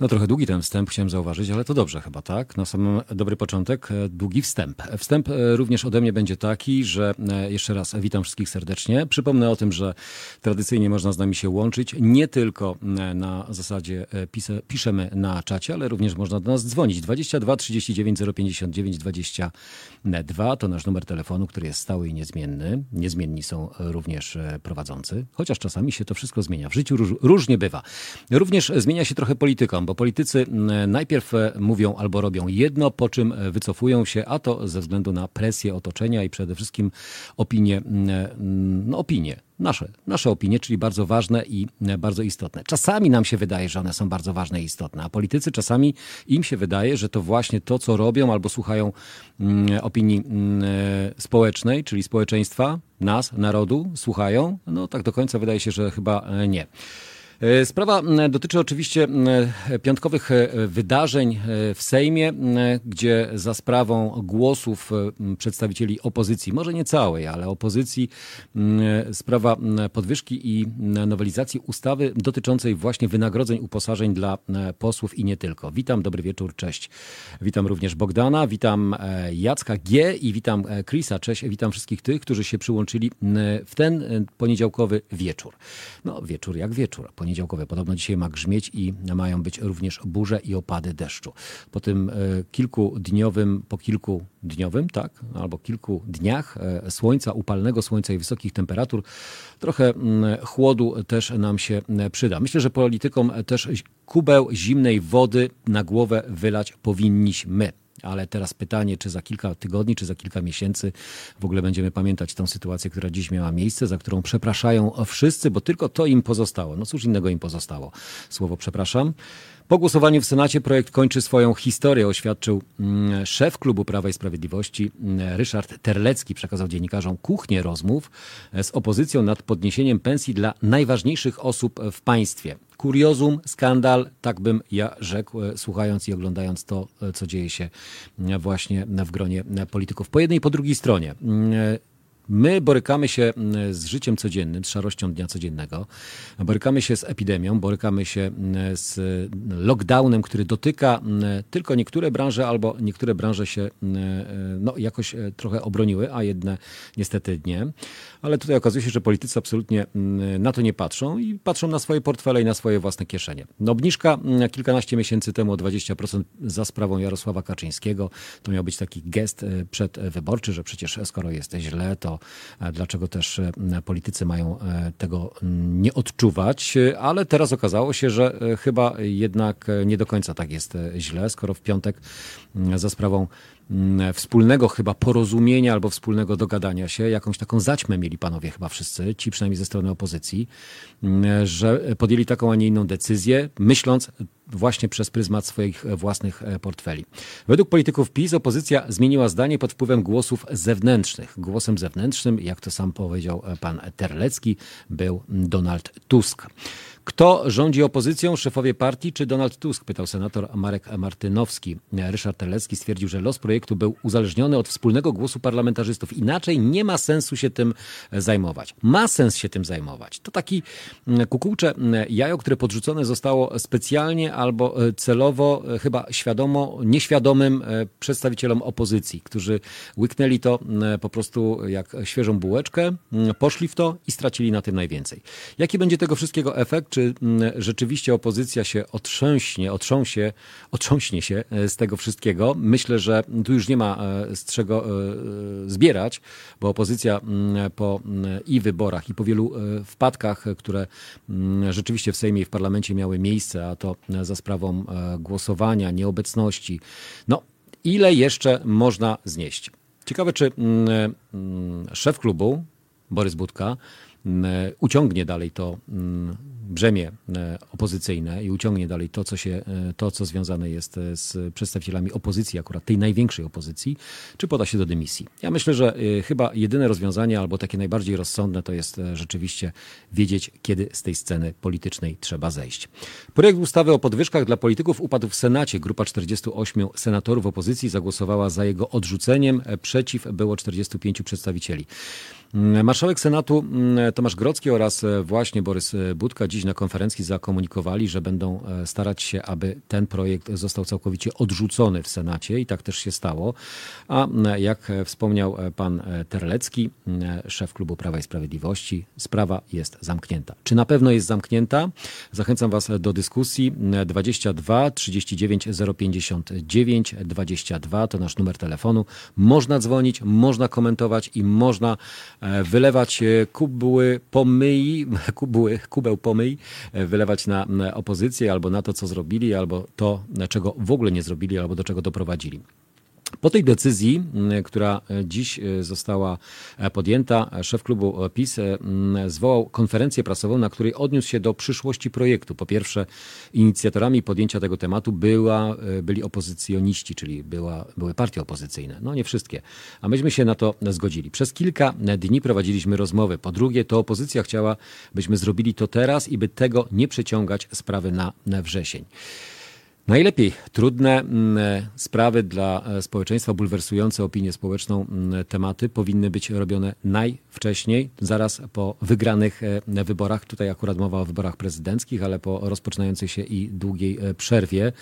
No trochę długi ten wstęp chciałem zauważyć, ale to dobrze chyba, tak? Na sam dobry początek, e, długi wstęp. Wstęp e, również ode mnie będzie taki, że e, jeszcze raz witam wszystkich serdecznie. Przypomnę o tym, że tradycyjnie można z nami się łączyć, nie tylko na zasadzie pise, piszemy na czacie, ale również można do nas dzwonić. 22 39 059 22 to nasz numer telefonu, który jest stały i niezmienny. Niezmienni są również prowadzący, chociaż czasami się to wszystko zmienia. W życiu róż, różnie bywa. Również zmienia się trochę bo politycy najpierw e, mówią albo robią jedno, po czym e, wycofują się, a to ze względu na presję otoczenia i przede wszystkim opinie, no opinie, nasze, nasze opinie, czyli bardzo ważne i e, bardzo istotne. Czasami nam się wydaje, że one są bardzo ważne i istotne, a politycy czasami im się wydaje, że to właśnie to, co robią albo słuchają opinii społecznej, czyli społeczeństwa, nas, narodu, słuchają, no tak do końca wydaje się, że chyba nie. E, sprawa dotyczy oczywiście piątkowych e, wydarzeń e, w Sejmie, gdzie za sprawą głosów przedstawicieli opozycji, może nie całej, ale opozycji, sprawa podwyżki i nowelizacji ustawy dotyczącej właśnie wynagrodzeń uposażeń dla posłów i nie tylko. Witam, dobry wieczór, cześć. Witam również Bogdana, witam Jacka G i witam Chrisa, cześć, witam wszystkich tych, którzy się przyłączyli w ten poniedziałkowy wieczór. No, wieczór jak wieczór, poniedziałkowe. Podobno dzisiaj ma grzmieć i mają być również burze i opady deszczu. Po tym e, kilkudniowym, po kilkudniowym, tak, albo kilku dniach e, słońca, upalnego słońca i wysokich temperatur, trochę mm, chłodu też nam się e, przyda. Myślę, że politykom też kubeł zimnej wody na głowę wylać powinniśmy. Ale teraz pytanie, czy za kilka tygodni, czy za kilka miesięcy w ogóle będziemy pamiętać tę sytuację, która dziś miała miejsce, za którą przepraszają wszyscy, bo tylko to im pozostało. No cóż innego im pozostało. Słowo przepraszam. Po głosowaniu w Senacie projekt kończy swoją historię, oświadczył mm, szef klubu Prawa i Sprawiedliwości mm, Ryszard Terlecki. Przekazał dziennikarzom kuchnię rozmów z opozycją nad podniesieniem pensji dla najważniejszych osób w państwie. Kuriozum, skandal, tak bym ja rzekł, e, słuchając i oglądając to, e, co dzieje się e, właśnie w gronie polityków. Po jednej i po drugiej stronie. My borykamy się mm, z życiem codziennym, z szarością dnia codziennego, borykamy się z epidemią, borykamy się mm, z lockdownem, który dotyka mm, tylko niektóre branże, albo niektóre branże się no, jakoś e, trochę obroniły, a jedne niestety nie. Ale tutaj okazuje się, że politycy absolutnie na to nie patrzą i patrzą na swoje portfele i na swoje własne kieszenie. No, obniżka kilkanaście miesięcy temu o 20% za sprawą Jarosława Kaczyńskiego. To miał być taki gest e, przedwyborczy, że przecież skoro jest źle, to E, dlaczego też e, politycy mają tego nie odczuwać, ale teraz okazało się, że chyba jednak nie do końca tak jest źle, skoro w piątek za sprawą wspólnego chyba porozumienia albo wspólnego dogadania się, jakąś taką zaćmę mieli panowie chyba wszyscy, ci przynajmniej ze strony opozycji, że podjęli taką, a nie inną decyzję, myśląc właśnie przez pryzmat swoich własnych portfeli. Według polityków PiS opozycja zmieniła zdanie pod wpływem głosów zewnętrznych. Głosem zewnętrznym, jak to sam powiedział pan Terlecki, był Donald Tusk. Kto rządzi opozycją, szefowie partii czy Donald Tusk? Pytał senator Marek Martynowski. Ryszard Terlecki stwierdził, że los projektu był uzależniony od wspólnego głosu parlamentarzystów. Inaczej nie ma sensu się tym zajmować. Ma sens się tym zajmować. To taki mm, kukułcze mm, jajo, które podrzucone zostało specjalnie albo e, celowo, e, chyba świadomo, nieświadomym e, przedstawicielom opozycji, którzy łyknęli to mm, po prostu jak świeżą bułeczkę, poszli w to i stracili na tym najwięcej. Jaki będzie tego wszystkiego efekt? Czy mm, rzeczywiście opozycja się otrząśnie, otrząsie, otrząśnie się e, z tego wszystkiego. Myślę, że tu już nie ma e, z czego e, zbierać, bo opozycja mm, po mm, i wyborach, i po wielu wpadkach, które rzeczywiście w Sejmie i w parlamencie miały miejsce, a to za sprawą głosowania, nieobecności, no ile jeszcze można znieść? Ciekawe, czy szef klubu, Borys Budka, uciągnie dalej to brzemię e, opozycyjne i uciągnie dalej to, co, się, e, to, co związane jest e, z przedstawicielami opozycji, akurat tej największej opozycji, czy poda się do dymisji. Ja myślę, że chyba jedyne rozwiązanie, albo takie najbardziej rozsądne, to jest rzeczywiście wiedzieć, kiedy z tej sceny politycznej trzeba zejść. Projekt ustawy o podwyżkach dla polityków upadł w Senacie. Grupa 48 senatorów opozycji zagłosowała za jego odrzuceniem. Przeciw było 45 przedstawicieli. Marszałek Senatu Tomasz Grocki oraz właśnie Borys Budka dziś na konferencji zakomunikowali, że będą starać się, aby ten projekt został całkowicie odrzucony w Senacie i tak też się stało. A jak wspomniał pan Terlecki, szef klubu Prawa i Sprawiedliwości, sprawa jest zamknięta. Czy na pewno jest zamknięta? Zachęcam was do dyskusji. 22 39 059 22 to nasz numer telefonu. Można dzwonić, można komentować i można e, wylewać e, kubły pomyj, kubły, kubeł pomyj, e, wylewać na opozycję albo na to, co zrobili, albo to, czego w ogóle nie zrobili, albo do czego doprowadzili. Po tej decyzji, która dziś została podjęta, szef klubu PiS zwołał konferencję prasową, na której odniósł się do przyszłości projektu. Po pierwsze, inicjatorami podjęcia tego tematu była, byli opozycjoniści, czyli była, były partie opozycyjne. No nie wszystkie. A myśmy się na to zgodzili. Przez kilka dni prowadziliśmy rozmowy. Po drugie, to opozycja chciała, byśmy zrobili to teraz i by tego nie przeciągać sprawy na, na wrzesień. Najlepiej trudne mm, sprawy dla e, społeczeństwa, bulwersujące opinię społeczną mm, tematy powinny być robione najwcześniej, zaraz po wygranych e, wyborach. Tutaj akurat mowa o wyborach prezydenckich, ale po rozpoczynającej się i długiej e, przerwie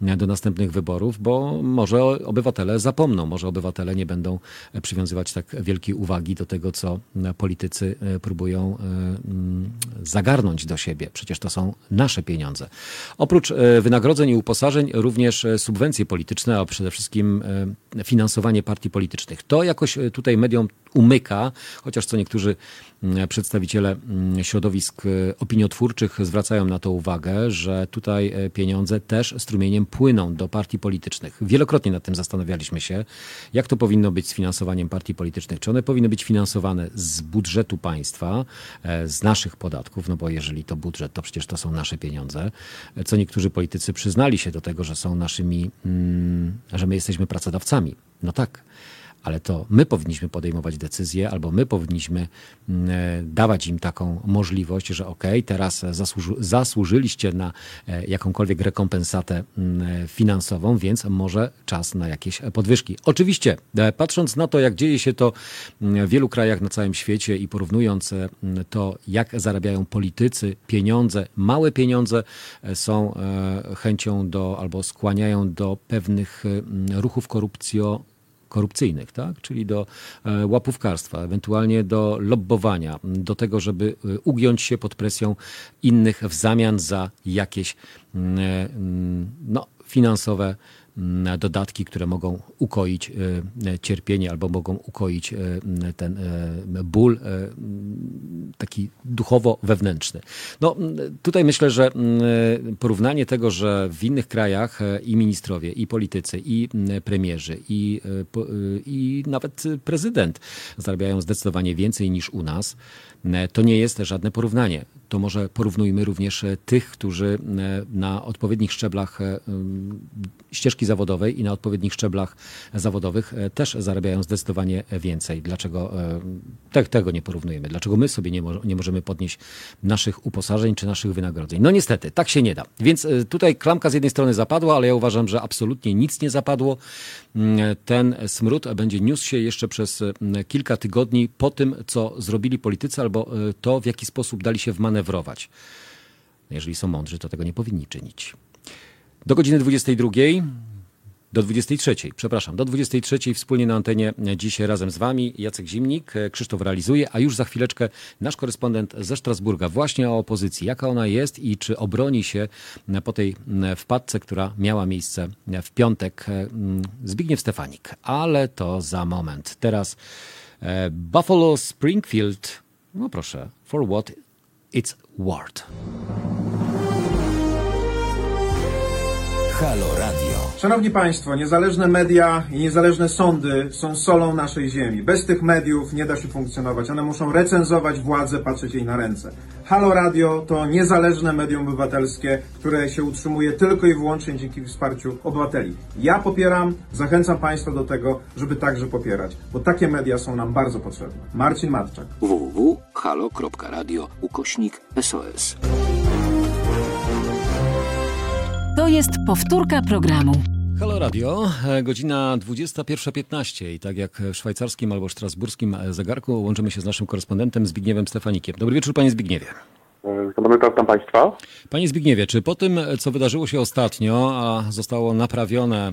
do następnych wyborów, bo może obywatele zapomną, może obywatele nie będą przywiązywać tak wielkiej uwagi do tego, co politycy próbują mm, zagarnąć do siebie. Przecież to są nasze pieniądze. Oprócz wynagrodzeń i uposażeń, również subwencje polityczne, a przede wszystkim finansowanie partii politycznych. To jakoś tutaj mediom umyka, chociaż co niektórzy przedstawiciele mm, środowisk e, opiniotwórczych zwracają na to uwagę, że tutaj e, pieniądze też strumieniem płyną do partii politycznych. Wielokrotnie nad tym zastanawialiśmy się, jak to powinno być z finansowaniem partii politycznych. Czy one powinny być finansowane z budżetu państwa, e, z naszych podatków, no bo jeżeli to budżet, to przecież to są nasze pieniądze. Co niektórzy politycy przyznali się do tego, że są naszymi, mm, że my jesteśmy pracodawcami. No tak ale to my powinniśmy podejmować decyzje, albo my powinniśmy mm, e, dawać im taką możliwość, że ok, teraz zasłuży, zasłużyliście na e, jakąkolwiek rekompensatę mm, finansową, więc może czas na jakieś podwyżki. Oczywiście, e, patrząc na to, jak dzieje się to mm, w wielu krajach na całym świecie i porównując to, jak zarabiają politycy, pieniądze, małe pieniądze są chęcią do albo skłaniają do pewnych ruchów korupcjo korupcyjnych, tak? czyli do e, łapówkarstwa, ewentualnie do lobbowania, do tego, żeby e, ugiąć się pod presją innych w zamian za jakieś mm, e, mm, no, finansowe dodatki, które mogą ukoić e, cierpienie albo mogą ukoić e, ten e, ból taki duchowo-wewnętrzny. No, tutaj myślę, że porównanie tego, że w innych krajach i ministrowie, i politycy, i premierzy, i, i nawet prezydent zarabiają zdecydowanie więcej niż u nas, to nie jest żadne porównanie. To może porównujmy również tych, którzy na odpowiednich szczeblach ścieżki zawodowej i na odpowiednich szczeblach zawodowych e, też zarabiają zdecydowanie więcej. Dlaczego e, te, tego nie porównujemy? Dlaczego my sobie nie, mo nie możemy podnieść naszych uposażeń czy naszych wynagrodzeń? No niestety, tak się nie da. Więc e, tutaj klamka z jednej strony zapadła, ale ja uważam, że absolutnie nic nie zapadło. Mm, ten smród będzie niósł się jeszcze przez kilka tygodni po tym, co zrobili politycy albo to, w jaki sposób dali się wmanewrować. Jeżeli są mądrzy, to tego nie powinni czynić. Do godziny 22 do 23, przepraszam, do 23 wspólnie na antenie dzisiaj razem z Wami Jacek Zimnik, Krzysztof realizuje, a już za chwileczkę nasz korespondent ze Strasburga właśnie o opozycji, jaka ona jest i czy obroni się po tej wpadce, która miała miejsce w piątek Zbigniew Stefanik. Ale to za moment. Teraz e, Buffalo Springfield, no proszę, for what it's worth. Halo Radio. Szanowni Państwo, niezależne media i niezależne sądy są solą naszej ziemi. Bez tych mediów nie da się funkcjonować. One muszą recenzować władzę, patrzeć jej na ręce. Halo Radio to niezależne medium obywatelskie, które się utrzymuje tylko i wyłącznie dzięki wsparciu obywateli. Ja popieram, zachęcam Państwa do tego, żeby także popierać, bo takie media są nam bardzo potrzebne. Marcin Matczak. www.halo.radio ukośnik SOS. To jest powtórka programu. Halo Radio, e, godzina 21.15 i tak jak w szwajcarskim albo strasburskim zegarku łączymy się z naszym korespondentem Zbigniewem Stefanikiem. Dobry wieczór panie Zbigniewie. Witam, witam Państwa. Panie Zbigniewie, czy po tym, co wydarzyło się ostatnio, a zostało naprawione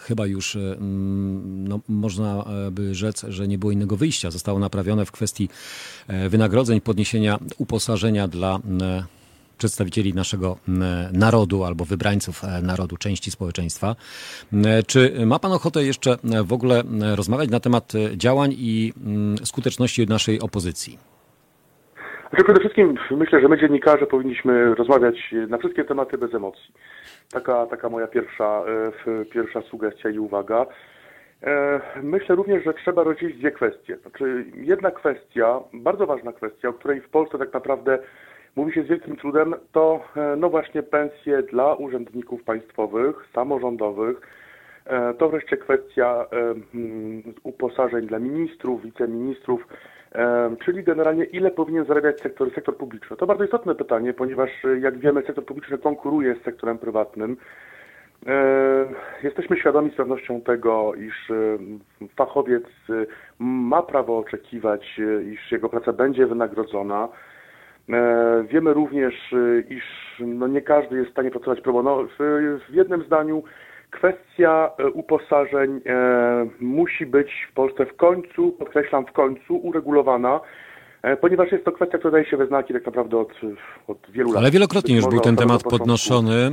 chyba już no, można by rzec, że nie było innego wyjścia. Zostało naprawione w kwestii e, wynagrodzeń, podniesienia uposażenia dla e, przedstawicieli naszego narodu albo wybrańców e, narodu, części społeczeństwa. Czy ma Pan ochotę jeszcze w ogóle rozmawiać na temat działań i skuteczności naszej opozycji? Znaczy przede wszystkim myślę, że my dziennikarze powinniśmy rozmawiać na wszystkie tematy bez emocji. Taka, taka moja pierwsza, e, pierwsza sugestia i uwaga. E, myślę również, że trzeba rozdzielić dwie kwestie. Znaczy, jedna kwestia, bardzo ważna kwestia, o której w Polsce tak naprawdę mówi się z wielkim trudem, to e, no właśnie pensje dla urzędników państwowych, samorządowych. To wreszcie kwestia mm, uposażeń dla ministrów, wiceministrów, czyli generalnie ile powinien zarabiać sektor, sektor publiczny. To bardzo istotne pytanie, ponieważ jak wiemy sektor publiczny konkuruje z sektorem prywatnym. Jesteśmy świadomi z pewnością tego, iż fachowiec ma prawo oczekiwać, iż jego praca będzie wynagrodzona. Wiemy również, iż no nie każdy jest w stanie pracować pro bono. W jednym zdaniu Kwestia e, uposażeń e, musi być w Polsce w końcu, podkreślam w końcu, uregulowana, e, ponieważ jest to kwestia, która daje się we znaki tak naprawdę od, od wielu lat. Ale wielokrotnie już był ten temat podnoszony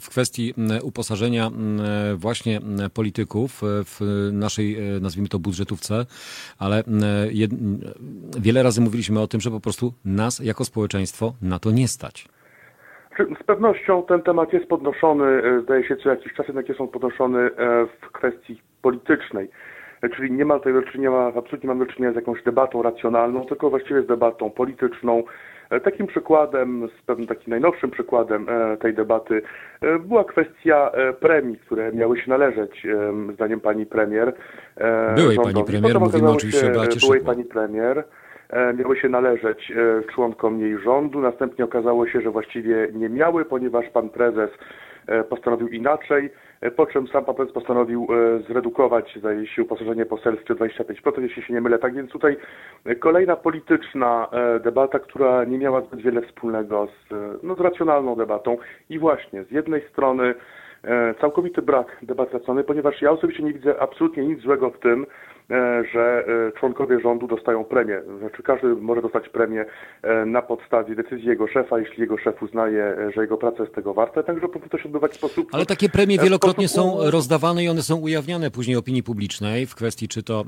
w kwestii uposażenia właśnie polityków w naszej, nazwijmy to, budżetówce, ale jed... wiele razy mówiliśmy o tym, że po prostu nas jako społeczeństwo na to nie stać. Z pewnością ten temat jest podnoszony, e, zdaje się co jakiś czas jednak jest on podnoszony e, w kwestii politycznej. E, czyli nie ma tutaj do czynienia, absolutnie mamy do czynienia z jakąś debatą racjonalną, tylko właściwie z debatą polityczną. Takim przykładem, z pewnym takim najnowszym przykładem tej debaty była kwestia premii, które miały się należeć, zdaniem pani premier. Byłej rządowi. pani premier, Potem mówimy oczywiście o Beacie Byłej pani premier. E, miały się należeć e, członkom jej rządu. Następnie okazało się, że właściwie nie miały, ponieważ pan prezes e, postanowił inaczej, po czym sam prezes postanowił zredukować, zdaje się, uposażenie poselskie o 25%, jeśli się nie mylę. Tak więc tutaj kolejna polityczna debata, która nie miała zbyt wiele wspólnego z, no, z racjonalną debatą. I właśnie, z jednej strony całkowity brak debaty racjonalnej, ponieważ ja osobiście nie widzę absolutnie nic złego w tym, E, że e, członkowie rządu dostają premię. Znaczy każdy może dostać premię e, na podstawie decyzji jego szefa, jeśli jego szef uznaje, że jego praca jest tego warta, także powinno to się odbywać w sposób... Ale takie premie wielokrotnie są rozdawane i one są ujawniane później opinii publicznej w kwestii czy to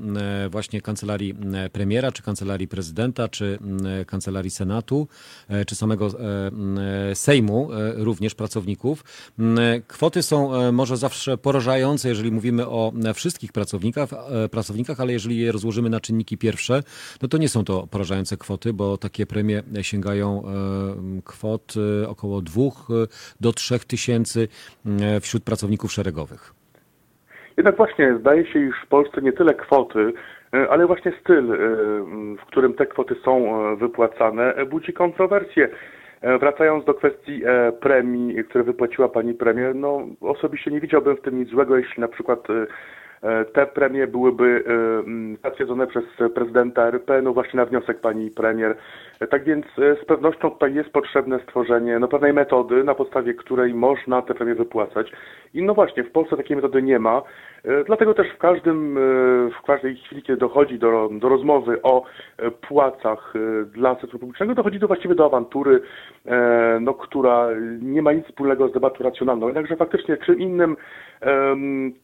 właśnie kancelarii premiera, czy kancelarii prezydenta, czy kancelarii Senatu, czy samego Sejmu, również pracowników. Kwoty są może zawsze porażające, jeżeli mówimy o wszystkich pracownikach, pracownikach ale jeżeli je rozłożymy na czynniki pierwsze, no to nie są to porażające kwoty, bo takie premie sięgają e, kwot e, około 2 e, do 3 tysięcy wśród pracowników szeregowych. Jednak właśnie zdaje się, iż w Polsce nie tyle kwoty, ale właśnie styl, w którym te kwoty są wypłacane, budzi kontrowersje. Wracając do kwestii premii, które wypłaciła pani premier, no osobiście nie widziałbym w tym nic złego, jeśli na przykład te premie byłyby e, zatwierdzone przez prezydenta RP, no właśnie na wniosek pani premier. E, tak więc z pewnością tutaj jest potrzebne stworzenie no, pewnej metody, na podstawie której można te premie wypłacać. I no właśnie, w Polsce takiej metody nie ma. Dlatego też w każdym, w każdej chwili, kiedy dochodzi do, do rozmowy o płacach dla sektoru publicznego, dochodzi do właściwie do awantury, no, która nie ma nic wspólnego z debatą racjonalną. Jednakże faktycznie czym innym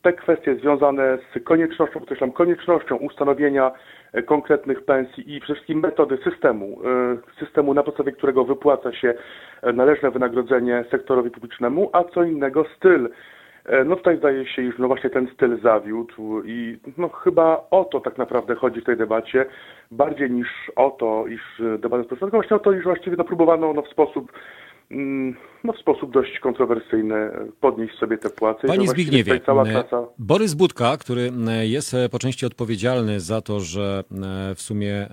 te kwestie związane z koniecznością, podkreślam, koniecznością ustanowienia e, konkretnych pensji i przede wszystkim metody systemu, e, systemu na podstawie którego wypłaca się e, należne wynagrodzenie sektorowi publicznemu, a co innego styl. No tutaj zdaje się, iż no właśnie ten styl zawiódł i no chyba o to tak naprawdę chodzi w tej debacie, bardziej niż o to, iż debata społeczna, tylko właśnie o to, iż właściwie no próbowano no, w sposób no, w sposób dość kontrowersyjny podnieść sobie te płace. Panie Zbigniewie, klasa... Borys Budka, który jest po części odpowiedzialny za to, że w sumie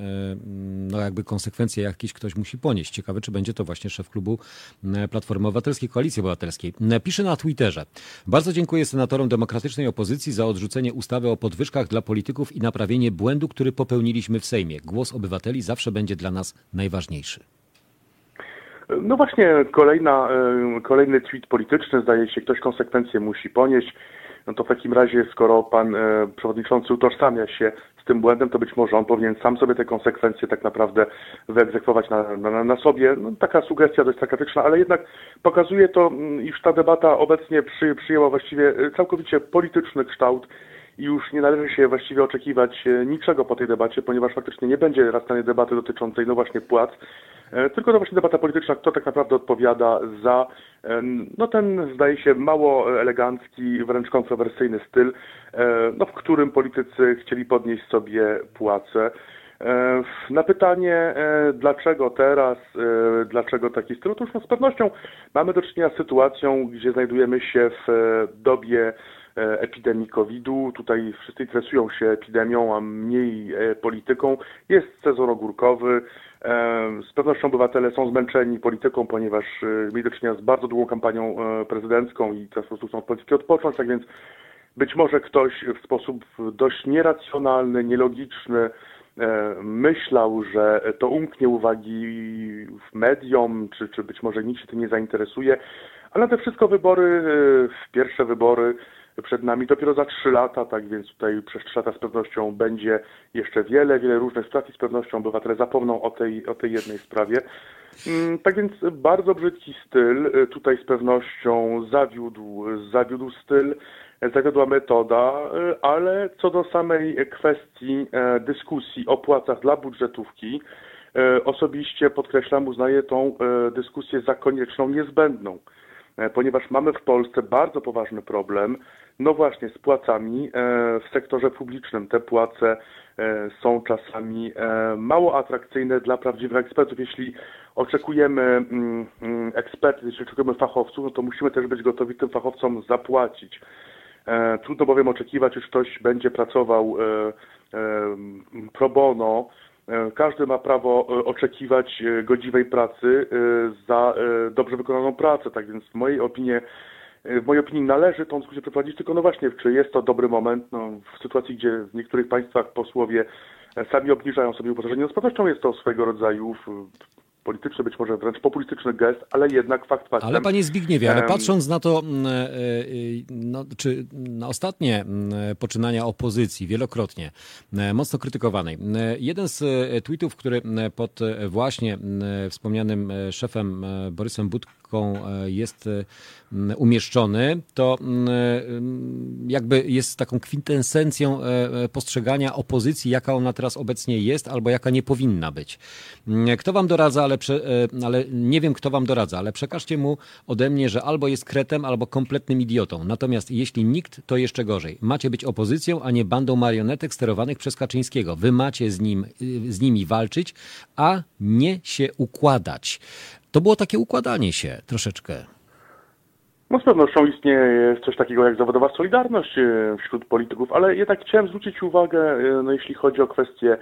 no jakby konsekwencje jakieś ktoś musi ponieść. Ciekawe, czy będzie to właśnie szef klubu Platformy Obywatelskiej, Koalicji Obywatelskiej. Pisze na Twitterze. Bardzo dziękuję senatorom demokratycznej opozycji za odrzucenie ustawy o podwyżkach dla polityków i naprawienie błędu, który popełniliśmy w Sejmie. Głos obywateli zawsze będzie dla nas najważniejszy. No właśnie, kolejna, kolejny tweet polityczny, zdaje się, ktoś konsekwencje musi ponieść. No to w takim razie, skoro pan przewodniczący utożsamia się z tym błędem, to być może on powinien sam sobie te konsekwencje tak naprawdę wyegzekwować na, na, na sobie. No, taka sugestia dość sarkastyczna, ale jednak pokazuje to, mm, iż ta debata obecnie przy, przyjęła właściwie całkowicie polityczny kształt i już nie należy się właściwie oczekiwać niczego po tej debacie, ponieważ faktycznie nie będzie rastanej debaty dotyczącej no właśnie płac, tylko to właśnie debata polityczna, kto tak naprawdę odpowiada za e, no ten, zdaje się, mało elegancki, wręcz kontrowersyjny styl, no, w którym politycy chcieli podnieść sobie płace. Na pytanie, dlaczego teraz, dlaczego taki styl, otóż no z pewnością mamy do czynienia z sytuacją, gdzie znajdujemy się w dobie E, epidemii COVID-u. Tutaj wszyscy interesują się epidemią, a mniej e, polityką. Jest sezon ogórkowy. E, z pewnością obywatele są zmęczeni polityką, ponieważ mieli do czynienia z bardzo długą kampanią prezydencką i teraz po prostu chcą od polityki odpocząć, tak więc być może ktoś w sposób dość nieracjonalny, nielogiczny myślał, że to umknie uwagi w mediom, czy, czy być może nikt się tym nie zainteresuje, ale te wszystko wybory, pierwsze wybory przed nami. Dopiero za trzy lata, tak więc tutaj przez trzy lata z pewnością będzie jeszcze wiele, wiele różnych spraw i z pewnością obywatele zapomną o tej, o tej jednej sprawie. Mm, tak więc bardzo brzydki styl, tutaj z pewnością zawiódł, zawiódł styl, zawiodła metoda, ale co do samej kwestii e, dyskusji o płacach dla budżetówki, e, osobiście podkreślam, uznaję tą e, dyskusję za konieczną, niezbędną ponieważ mamy w Polsce bardzo poważny problem no właśnie, z płacami e, w sektorze publicznym. Te płace e, są czasami e, mało atrakcyjne dla prawdziwych ekspertów. Jeśli oczekujemy mm, mm, ekspertów, jeśli oczekujemy fachowców, no to musimy też być gotowi tym fachowcom zapłacić. Trudno bowiem oczekiwać, że ktoś będzie pracował pro bono. Każdy ma prawo oczekiwać godziwej pracy za dobrze wykonaną pracę. Tak więc w mojej opinii w mojej opinii należy tą dyskusję przeprowadzić, tylko no właśnie, czy jest to dobry moment, no, w sytuacji, gdzie w niektórych państwach posłowie sami obniżają sobie uposażenie, no z pewnością jest to swego rodzaju polityczny, być może wręcz populistyczny gest, ale jednak fakt faktem. Ale panie Zbigniewie, ale patrząc na to, mm, e, e, no, czy na ostatnie mm, poczynania opozycji, wielokrotnie e, mocno krytykowanej, jeden z tweetów, który pod właśnie wspomnianym szefem Borysem Budką jest umieszczony, to jakby jest taką kwintesencją postrzegania opozycji, jaka ona teraz obecnie jest, albo jaka nie powinna być. Kto wam doradza, ale, prze, e, ale nie wiem, kto wam doradza, ale przekażcie mu ode mnie, że albo jest kretem, albo kompletnym idiotą. Natomiast jeśli nikt, to jeszcze gorzej. Macie być opozycją, a nie bandą marionetek sterowanych przez Kaczyńskiego. Wy macie z, nim, y, z nimi walczyć, a nie się układać. To było takie układanie się troszeczkę. No z pewnością istnieje coś takiego jak zawodowa solidarność y, wśród polityków, ale jednak chciałem zwrócić uwagę, y, no, jeśli chodzi o kwestie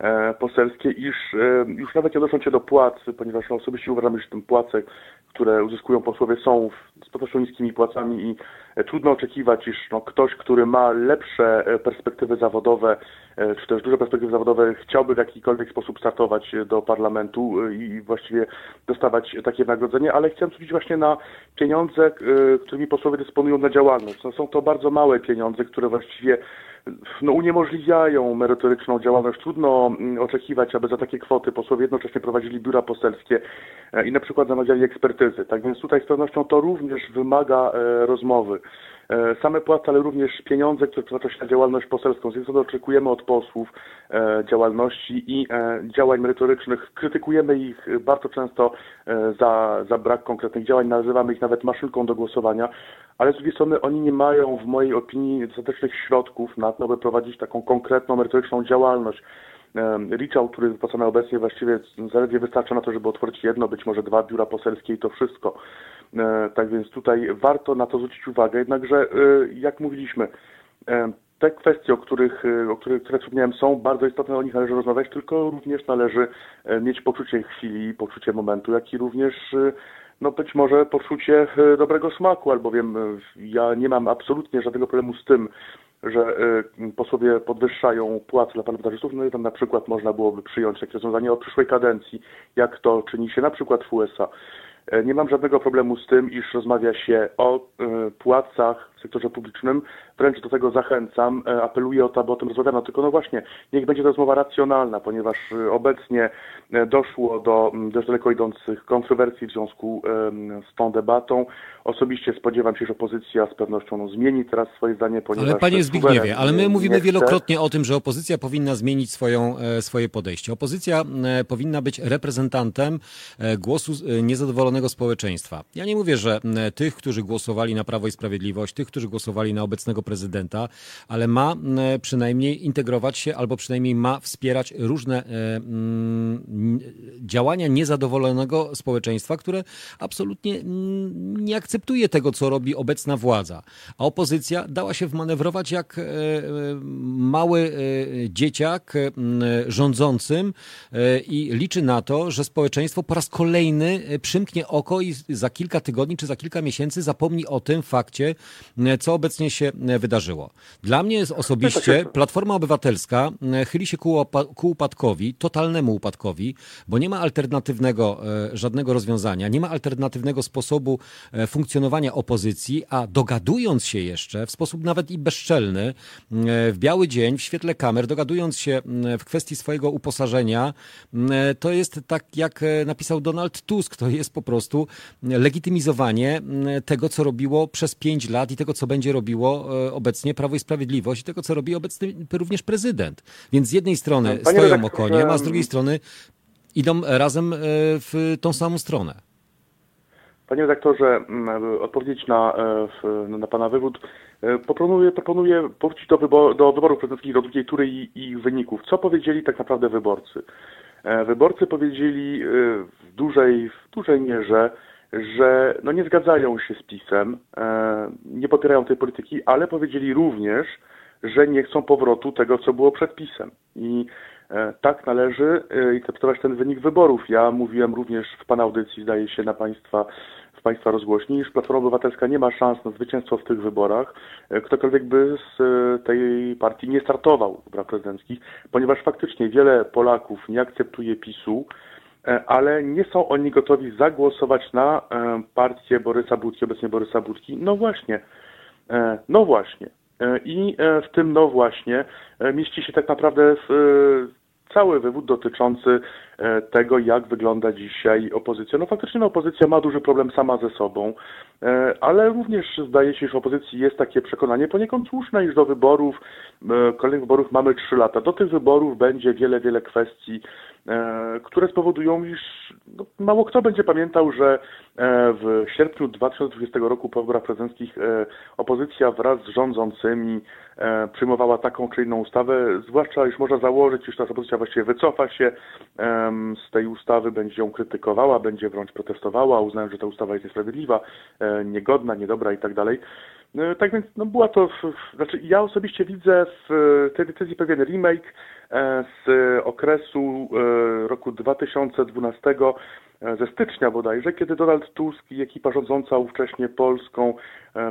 E, poselskie, iż e, już nawet nie odnosząc się do płac, ponieważ osobiście uważam, że te płace, które uzyskują posłowie są z pewnością niskimi płacami i e, trudno oczekiwać, iż no, ktoś, który ma lepsze perspektywy zawodowe, czy też duże perspektywy zawodowe, chciałby w jakikolwiek sposób startować do parlamentu i właściwie dostawać takie wynagrodzenie, ale chciałem zwrócić właśnie na pieniądze, którymi posłowie dysponują na działalność. No, są to bardzo małe pieniądze, które właściwie no, uniemożliwiają merytoryczną działalność. Trudno mm, oczekiwać, aby za takie kwoty posłowie jednocześnie prowadzili biura poselskie e, i na przykład zamawiali ekspertyzy. Tak więc tutaj z pewnością to również wymaga e, rozmowy. E, same płace, ale również pieniądze, które przeznacza się na działalność poselską. Z jednej strony oczekujemy od posłów działalności i działań merytorycznych. Krytykujemy ich bardzo często za, za brak konkretnych działań, nazywamy ich nawet maszynką do głosowania, ale z drugiej strony oni nie mają w mojej opinii dostatecznych środków na to, by prowadzić taką konkretną, merytoryczną działalność. Ryczałt, który wypłacany obecnie właściwie zaledwie wystarcza na to, żeby otworzyć jedno, być może dwa biura poselskie i to wszystko. E, tak więc tutaj warto na to zwrócić uwagę, jednakże e, jak mówiliśmy, te kwestie, o których, o których które wspomniałem, są bardzo istotne, o nich należy rozmawiać, tylko również należy e, mieć poczucie chwili, poczucie momentu, jak i również no być może poczucie dobrego smaku, albowiem ja nie mam absolutnie żadnego problemu z tym, że posłowie podwyższają płace dla parlamentarzystów, no i tam na przykład można byłoby przyjąć takie rozwiązanie od przyszłej kadencji, jak to czyni się na przykład w USA. E, nie mam żadnego problemu z tym, iż rozmawia się o e, płacach w sektorze publicznym. Wręcz do tego zachęcam, e, apeluję o to, aby o tym rozmawiano. Tylko no właśnie, niech będzie to rozmowa racjonalna, ponieważ obecnie doszło do dość daleko idących kontrowersji w związku z tą debatą. Osobiście spodziewam się, że opozycja z pewnością no, zmieni teraz swoje zdanie, ponieważ... Ale panie Zbigniewie, ale my mówimy wielokrotnie o tym, że opozycja powinna zmienić swoją, swoje podejście. Opozycja powinna być reprezentantem głosu niezadowolonego społeczeństwa. Ja nie mówię, że tych, którzy głosowali na Prawo i Sprawiedliwość, tych, którzy głosowali na obecnego prezydenta, ale ma przynajmniej integrować się albo przynajmniej ma wspierać różne działania niezadowolonego społeczeństwa, które absolutnie nie akceptuje tego, co robi obecna władza. A opozycja dała się wmanewrować jak e, e, mały e, dzieciak rządzącym i liczy na to, że społeczeństwo po raz kolejny przymknie oko i za kilka tygodni czy za kilka miesięcy zapomni o tym fakcie, e, co obecnie się e, wydarzyło. Dla mnie jest osobiście Platforma Obywatelska e, chyli się ku, ku upadkowi, totalnemu upadkowi, bo nie ma alternatywnego żadnego rozwiązania, nie ma alternatywnego sposobu funkcjonowania opozycji, a dogadując się jeszcze w sposób nawet i bezczelny, w biały dzień, w świetle kamer, dogadując się w kwestii swojego uposażenia, to jest tak, jak napisał Donald Tusk, to jest po prostu legitymizowanie tego, co robiło przez pięć lat i tego, co będzie robiło e, obecnie Prawo i Sprawiedliwość i tego, co robi obecny również prezydent. Więc z jednej strony Panie stoją o konie, a z drugiej strony idą razem e, w tą samą stronę. Panie redaktorze, odpowiedzieć na, e, na Pana wywód, proponuję, proponuję powrócić do, wybor do wyborów prezydenckich do drugiej tury i ich wyników. Co powiedzieli tak naprawdę wyborcy? Wyborcy powiedzieli w dużej, w dużej mierze, że no nie zgadzają się z PiSem, e, nie popierają tej polityki, ale powiedzieli również, że nie chcą powrotu tego, co było przed PiSem. I tak należy interpretować ten wynik wyborów. Ja mówiłem również w Pana audycji, zdaje się, na Państwa z Państwa rozgłośni, iż Platforma Obywatelska nie ma szans na zwycięstwo w tych wyborach. E, ktokolwiek by z e, tej partii nie startował w wyborach prezydenckich, ponieważ faktycznie wiele Polaków nie akceptuje PiSu, e, ale nie są oni gotowi zagłosować na partię Borysa Budki, obecnie Borysa Budki. No właśnie, no właśnie. I w tym no właśnie mieści się tak naprawdę cały wywód dotyczący e, tego, jak wygląda dzisiaj opozycja. No faktycznie no, opozycja ma duży problem sama ze sobą, e, ale również zdaje się, że w opozycji jest takie przekonanie poniekąd słuszne, iż do wyborów, e, kolejnych wyborów mamy trzy lata. Do tych wyborów będzie wiele, wiele kwestii, które spowodują, iż no, mało kto będzie pamiętał, że w sierpniu 2020 roku po wyborach prezydenckich opozycja wraz z rządzącymi przyjmowała taką czy inną ustawę, zwłaszcza już można założyć, iż ta opozycja właściwie wycofa się z tej ustawy, będzie ją krytykowała, będzie wręcz protestowała, uznając, że ta ustawa jest niesprawiedliwa, e, niegodna, niedobra i tak. E, tak więc no była to, znaczy ja osobiście widzę w tej decyzji pewien remake e, z okresu roku 2012 ze stycznia bodajże, kiedy Donald Tusk i ekipa rządząca ówcześnie Polską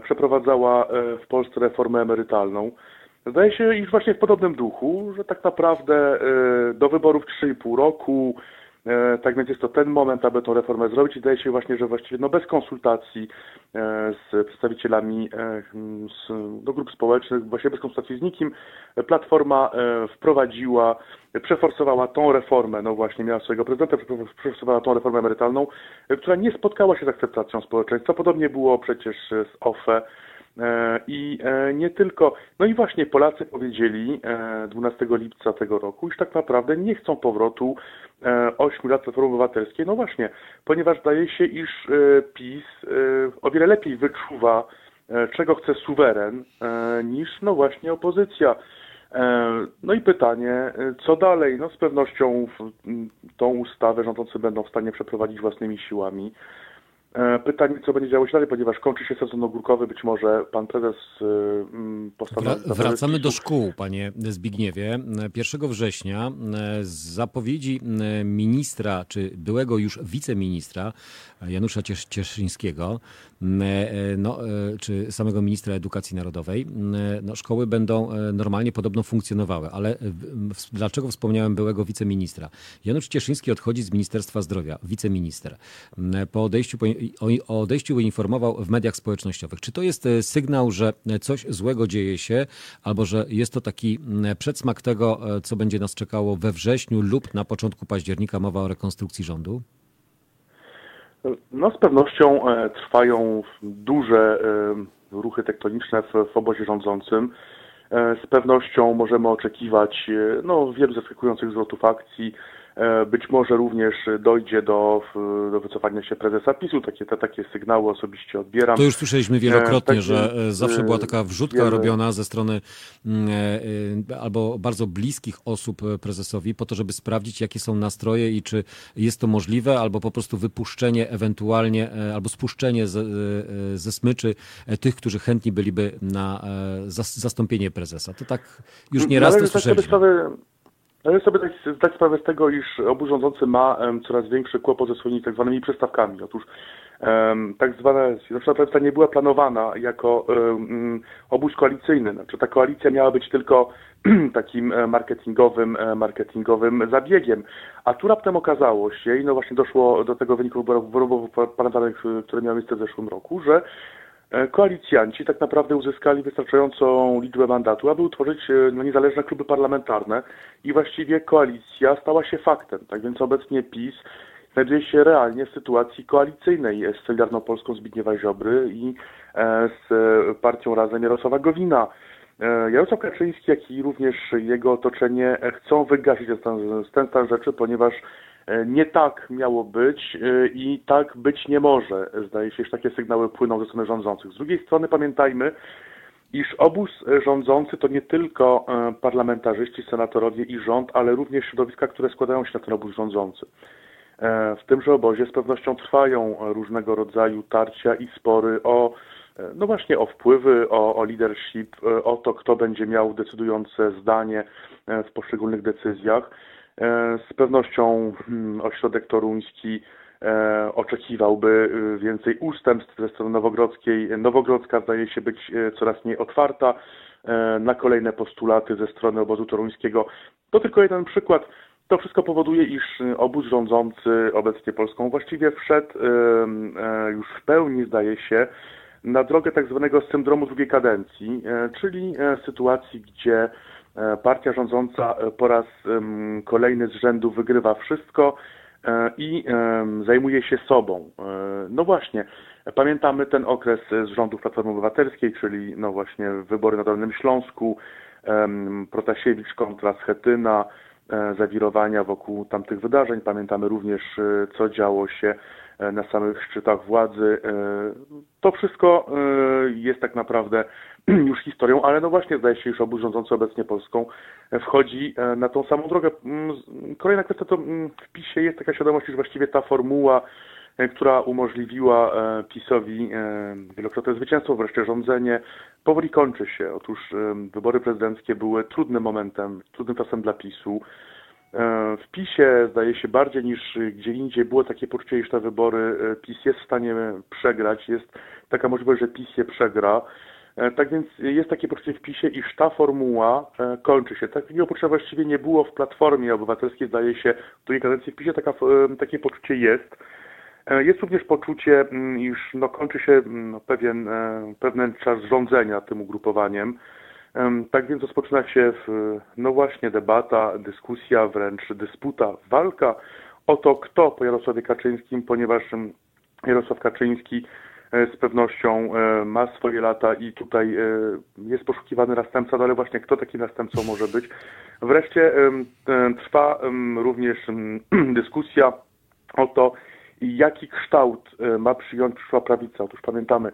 przeprowadzała w Polsce reformę emerytalną. Zdaje się, iż właśnie w podobnym duchu, że tak naprawdę e, do wyborów 3,5 roku, e, tak więc jest to ten moment, aby tę reformę zrobić. I zdaje się właśnie, że właściwie no bez konsultacji e, z przedstawicielami z, do grup społecznych, właśnie bez konsultacji z nikim, Platforma wprowadziła, przeforsowała tą reformę, no właśnie miała swojego prezydenta, przeforsowała tą reformę emerytalną, która nie spotkała się z akceptacją społeczeństwa. Podobnie było przecież z OFE, E, I e, nie tylko, no i właśnie Polacy powiedzieli 12 e, lipca tego roku, iż tak naprawdę nie chcą powrotu 8 lat Platformy Obywatelskiej. No właśnie, ponieważ zdaje się, iż PiS o wiele lepiej wyczuwa, czego chce suweren, niż no właśnie opozycja. No i pytanie, co dalej? No z pewnością tą ustawę rządzący będą w stanie przeprowadzić własnymi siłami. E, pytanie, co będzie działo się dalej, ponieważ kończy się sezon ogórkowy, być może pan prezes y, mm, postanowi... Wra- wracamy do szkół, panie Zbigniewie. 1 września e, z zapowiedzi e, ministra, czy byłego już wiceministra Janusza Ciesz- Cieszyńskiego, e, no, e, czy samego ministra edukacji narodowej, no, szkoły będą e, normalnie podobno funkcjonowały. Ale dlaczego wspomniałem byłego wiceministra? Janusz Cieszyński odchodzi z Ministerstwa Zdrowia, wiceminister. Po odejściu, o, odejściu informował w mediach społecznościowych. Czy to jest e, sygnał, że coś złego dzieje się, albo że jest to taki przedsmak tego, e, co będzie nas czekało we wrześniu lub na początku października, mowa o rekonstrukcji rządu? No z pewnością e, trwają duże e, ruchy tektoniczne w, w obozie rządzącym. E, Z pewnością możemy oczekiwać e, no, wielu zaskakujących zwrotów akcji. E, Być może również dojdzie do, do wycofania się prezesa PiSu. Takie, te, takie sygnały osobiście odbieram. To już słyszeliśmy wielokrotnie, tak że więc, e, zawsze e, była taka wrzutka robiona ze strony mm, e, e, albo bardzo bliskich osób e, prezesowi po to, żeby sprawdzić, jakie są nastroje i czy jest to możliwe, albo po prostu wypuszczenie ewentualnie, e, albo spuszczenie ze, e, ze smyczy e, tych, którzy chętni byliby na e, zas- zastąpienie prezesa. To tak już nie raz to sobie słyszeliśmy. Należy sobie zdać, zdać sprawę z tego, iż obóz rządzący ma em, coraz większy kłopot ze swoimi tak zwanymi przystawkami. Otóż em, tak zwana Zjednoczona Prawica nie była planowana jako em, obóz koalicyjny. Znaczy ta koalicja miała być tylko takim e, marketingowym, e, marketingowym zabiegiem. A tu raptem okazało się, i no właśnie doszło do tego wyniku wyborów, wyborów parlamentarnych, które miały miejsce w zeszłym roku, że Koalicjanci tak naprawdę uzyskali wystarczającą liczbę mandatów, aby utworzyć e, no, niezależne kluby parlamentarne i właściwie koalicja stała się faktem. Tak więc obecnie PiS znajduje się realnie w sytuacji koalicyjnej z Solidarną Polską Zbigniewa Ziobry i e, z e, partią Razem Jarosława Gowina. E, Jarosław Kaczyński, jak i również jego otoczenie e, chcą wygasić ten stan, rzeczy, ponieważ e, nie tak miało być e, i tak być nie może. Zdaje się, że takie sygnały płyną ze strony rządzących. Z drugiej strony pamiętajmy, iż obóz e, rządzący to nie tylko e, parlamentarzyści, senatorowie i rząd, ale również środowiska, które składają się na ten obóz rządzący. E, W tymże obozie z pewnością trwają e, różnego rodzaju tarcia i spory o, e, no właśnie o wpływy, o, o leadership, e, o to, kto będzie miał decydujące zdanie e, w poszczególnych decyzjach. E, Z pewnością hmm, ośrodek toruński e, oczekiwałby e, więcej ustępstw ze strony Nowogrodzkiej. Nowogrodzka zdaje się być coraz mniej otwarta na kolejne postulaty ze strony obozu toruńskiego. To tylko jeden przykład. To wszystko powoduje, iż obóz rządzący obecnie Polską właściwie wszedł już w pełni, zdaje się, na drogę tak zwanego syndromu drugiej kadencji, czyli sytuacji, gdzie partia rządząca e, po raz kolejny z rzędu wygrywa wszystko e, i zajmuje się sobą. E, No właśnie, pamiętamy ten okres z rządów Platformy Obywatelskiej, czyli no właśnie wybory na Dolnym Śląsku, Protasiewicz kontra Schetyna, e, zawirowania wokół tamtych wydarzeń. Pamiętamy również, e, co działo się e, na samych szczytach władzy. E, To wszystko e, jest tak naprawdę już historią, ale no właśnie zdaje się, iż obóz rządzący obecnie Polską e, wchodzi e, na tą samą drogę. Mm, Kolejna kwestia to mm, w PiSie jest taka świadomość, iż właściwie ta formuła, e, która umożliwiła e, PiSowi e, wielokrotne zwycięstwo, wreszcie rządzenie, powoli kończy się. Otóż e, wybory prezydenckie były trudnym momentem, trudnym czasem dla PiSu. E, W PiSie zdaje się bardziej niż gdzie indziej było takie poczucie, iż te wybory e, PiS jest w stanie przegrać, jest taka możliwość, że PiS je przegra. E, Tak więc jest takie poczucie w PiSie, iż ta formuła kończy się. Takiego poczucia właściwie nie było w Platformie Obywatelskiej, zdaje się, w drugiej kadencji w PiSie taka, takie poczucie jest. Jest również poczucie, mm, iż no, kończy się mm, no, pewien, pewien czas rządzenia tym ugrupowaniem. Tak więc rozpoczyna się no właśnie debata, dyskusja, wręcz dysputa, walka o to, kto po Jarosławie Kaczyńskim, ponieważ Jarosław Kaczyński e, z pewnością e, ma swoje lata i tutaj e, jest poszukiwany następca, no ale właśnie kto taki następcą może być. Wreszcie trwa również dyskusja o to, jaki kształt ma przyjąć przyszła prawica. Otóż pamiętamy,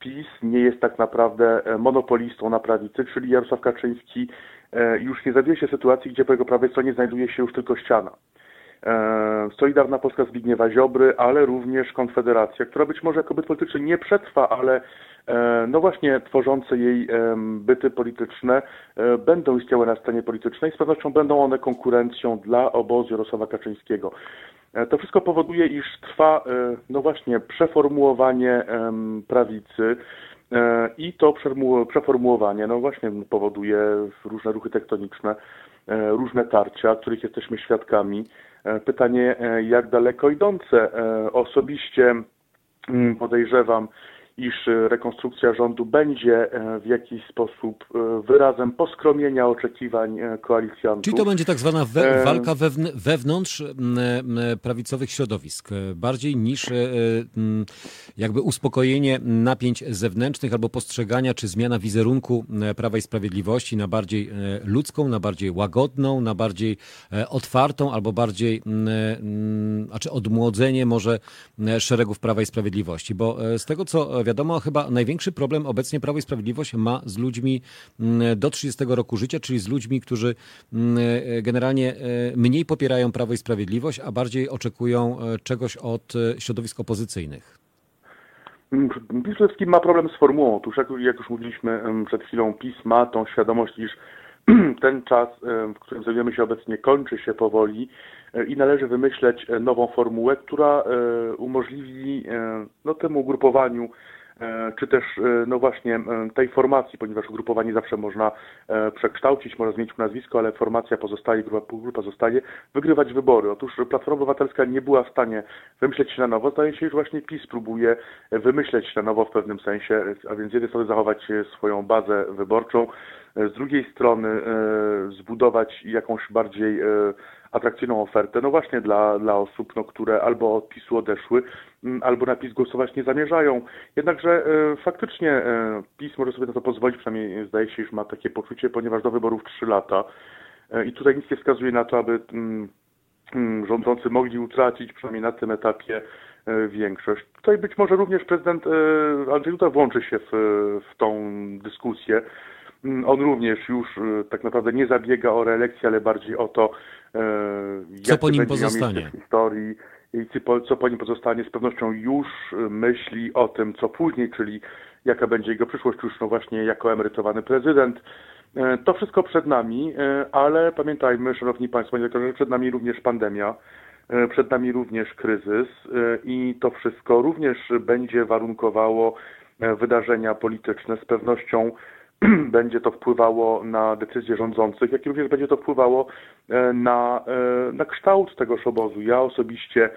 PiS nie jest tak naprawdę e, monopolistą na prawicy, czyli Jarosław Kaczyński e, już nie zawiedzie się sytuacji, gdzie po jego prawej stronie znajduje się już tylko ściana. Solidarna Polska Zbigniewa Ziobry, ale również Konfederacja, która być może jako byt polityczny nie przetrwa, ale no właśnie tworzące jej byty polityczne będą istniały na scenie politycznej. Z pewnością będą one konkurencją dla obozu Jarosława Kaczyńskiego. To wszystko powoduje, iż trwa, no właśnie, przeformułowanie prawicy i to przeformułowanie, no właśnie, powoduje różne ruchy tektoniczne, różne tarcia, których jesteśmy świadkami. Pytanie, jak daleko idące. Osobiście podejrzewam, iż rekonstrukcja rządu będzie w jakiś sposób wyrazem poskromienia oczekiwań koalicjantów. Czyli to będzie tak zwana we, walka wewnątrz prawicowych środowisk, bardziej niż jakby uspokojenie napięć zewnętrznych albo postrzegania czy zmiana wizerunku Prawa i Sprawiedliwości na bardziej ludzką, na bardziej łagodną, na bardziej otwartą albo bardziej, a czy odmłodzenie może szeregów Prawa i Sprawiedliwości, bo z tego co wiadomo, chyba największy problem obecnie Prawo i Sprawiedliwość ma z ludźmi mm, do 30 roku życia, czyli z ludźmi, którzy mm, generalnie e, mniej popierają Prawo i Sprawiedliwość, a bardziej oczekują e, czegoś od e, środowisk opozycyjnych. PiS przede wszystkim ma problem z formułą. Otóż, jak, już mówiliśmy przed chwilą, PiS ma tą świadomość, iż ten czas, w którym znajdujemy się obecnie, kończy się powoli i należy wymyśleć nową formułę, która umożliwi no, temu ugrupowaniu E, czy też e, no właśnie e, tej formacji, ponieważ ugrupowanie zawsze można przekształcić, można zmienić nazwisko, ale formacja pozostaje, grupa, grupa zostaje, wygrywać wybory. Otóż Platforma Obywatelska nie była w stanie wymyśleć się na nowo. Zdaje się, że właśnie PiS próbuje wymyśleć na nowo w pewnym sensie, a więc z jednej strony zachować swoją bazę wyborczą, z drugiej strony zbudować jakąś bardziej atrakcyjną ofertę, no właśnie dla, dla osób, no, które albo od PiSu odeszły, mm, albo na PiS głosować nie zamierzają. Jednakże e, faktycznie e, PiS może sobie na to pozwolić, przynajmniej zdaje się, że ma takie poczucie, ponieważ do wyborów 3 lata e, i tutaj nic nie wskazuje na to, aby mm, mm, rządzący mogli utracić przynajmniej na tym etapie większość. Tutaj być może również prezydent Andrzej Duda włączy się w, w tą dyskusję. On również już tak naprawdę nie zabiega o reelekcję, ale bardziej o to, co po nim pozostanie? W historii i co po nim pozostanie, z pewnością już myśli o tym, co później, czyli jaka będzie jego przyszłość już no właśnie jako emerytowany prezydent. E, to wszystko przed nami, e, ale pamiętajmy, szanowni państwo, że przed nami również pandemia, e, przed nami również kryzys i to wszystko również będzie warunkowało wydarzenia polityczne z pewnością będzie to wpływało na decyzje rządzących, jak również będzie to wpływało e, na, e, na kształt tegoż obozu. Ja osobiście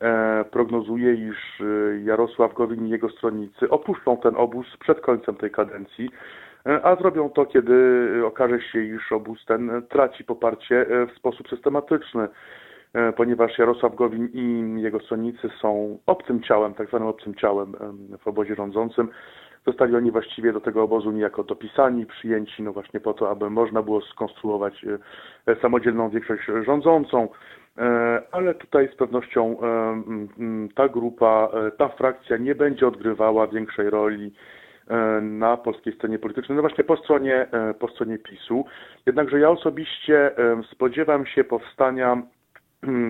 e, prognozuję, iż Jarosław Gowin i jego stronnicy opuszczą ten obóz przed końcem tej kadencji, a zrobią to, kiedy okaże się, iż obóz ten traci poparcie w sposób systematyczny, ponieważ Jarosław Gowin i jego stronnicy są obcym ciałem, tak zwanym obcym ciałem w obozie rządzącym. Zostali oni właściwie do tego obozu niejako dopisani, przyjęci, no właśnie po to, aby można było skonstruować e, samodzielną większość rządzącą. E, ale tutaj z pewnością e, ta grupa, ta frakcja nie będzie odgrywała większej roli na polskiej scenie politycznej, no właśnie po stronie, po stronie PiSu. Jednakże ja osobiście spodziewam się powstania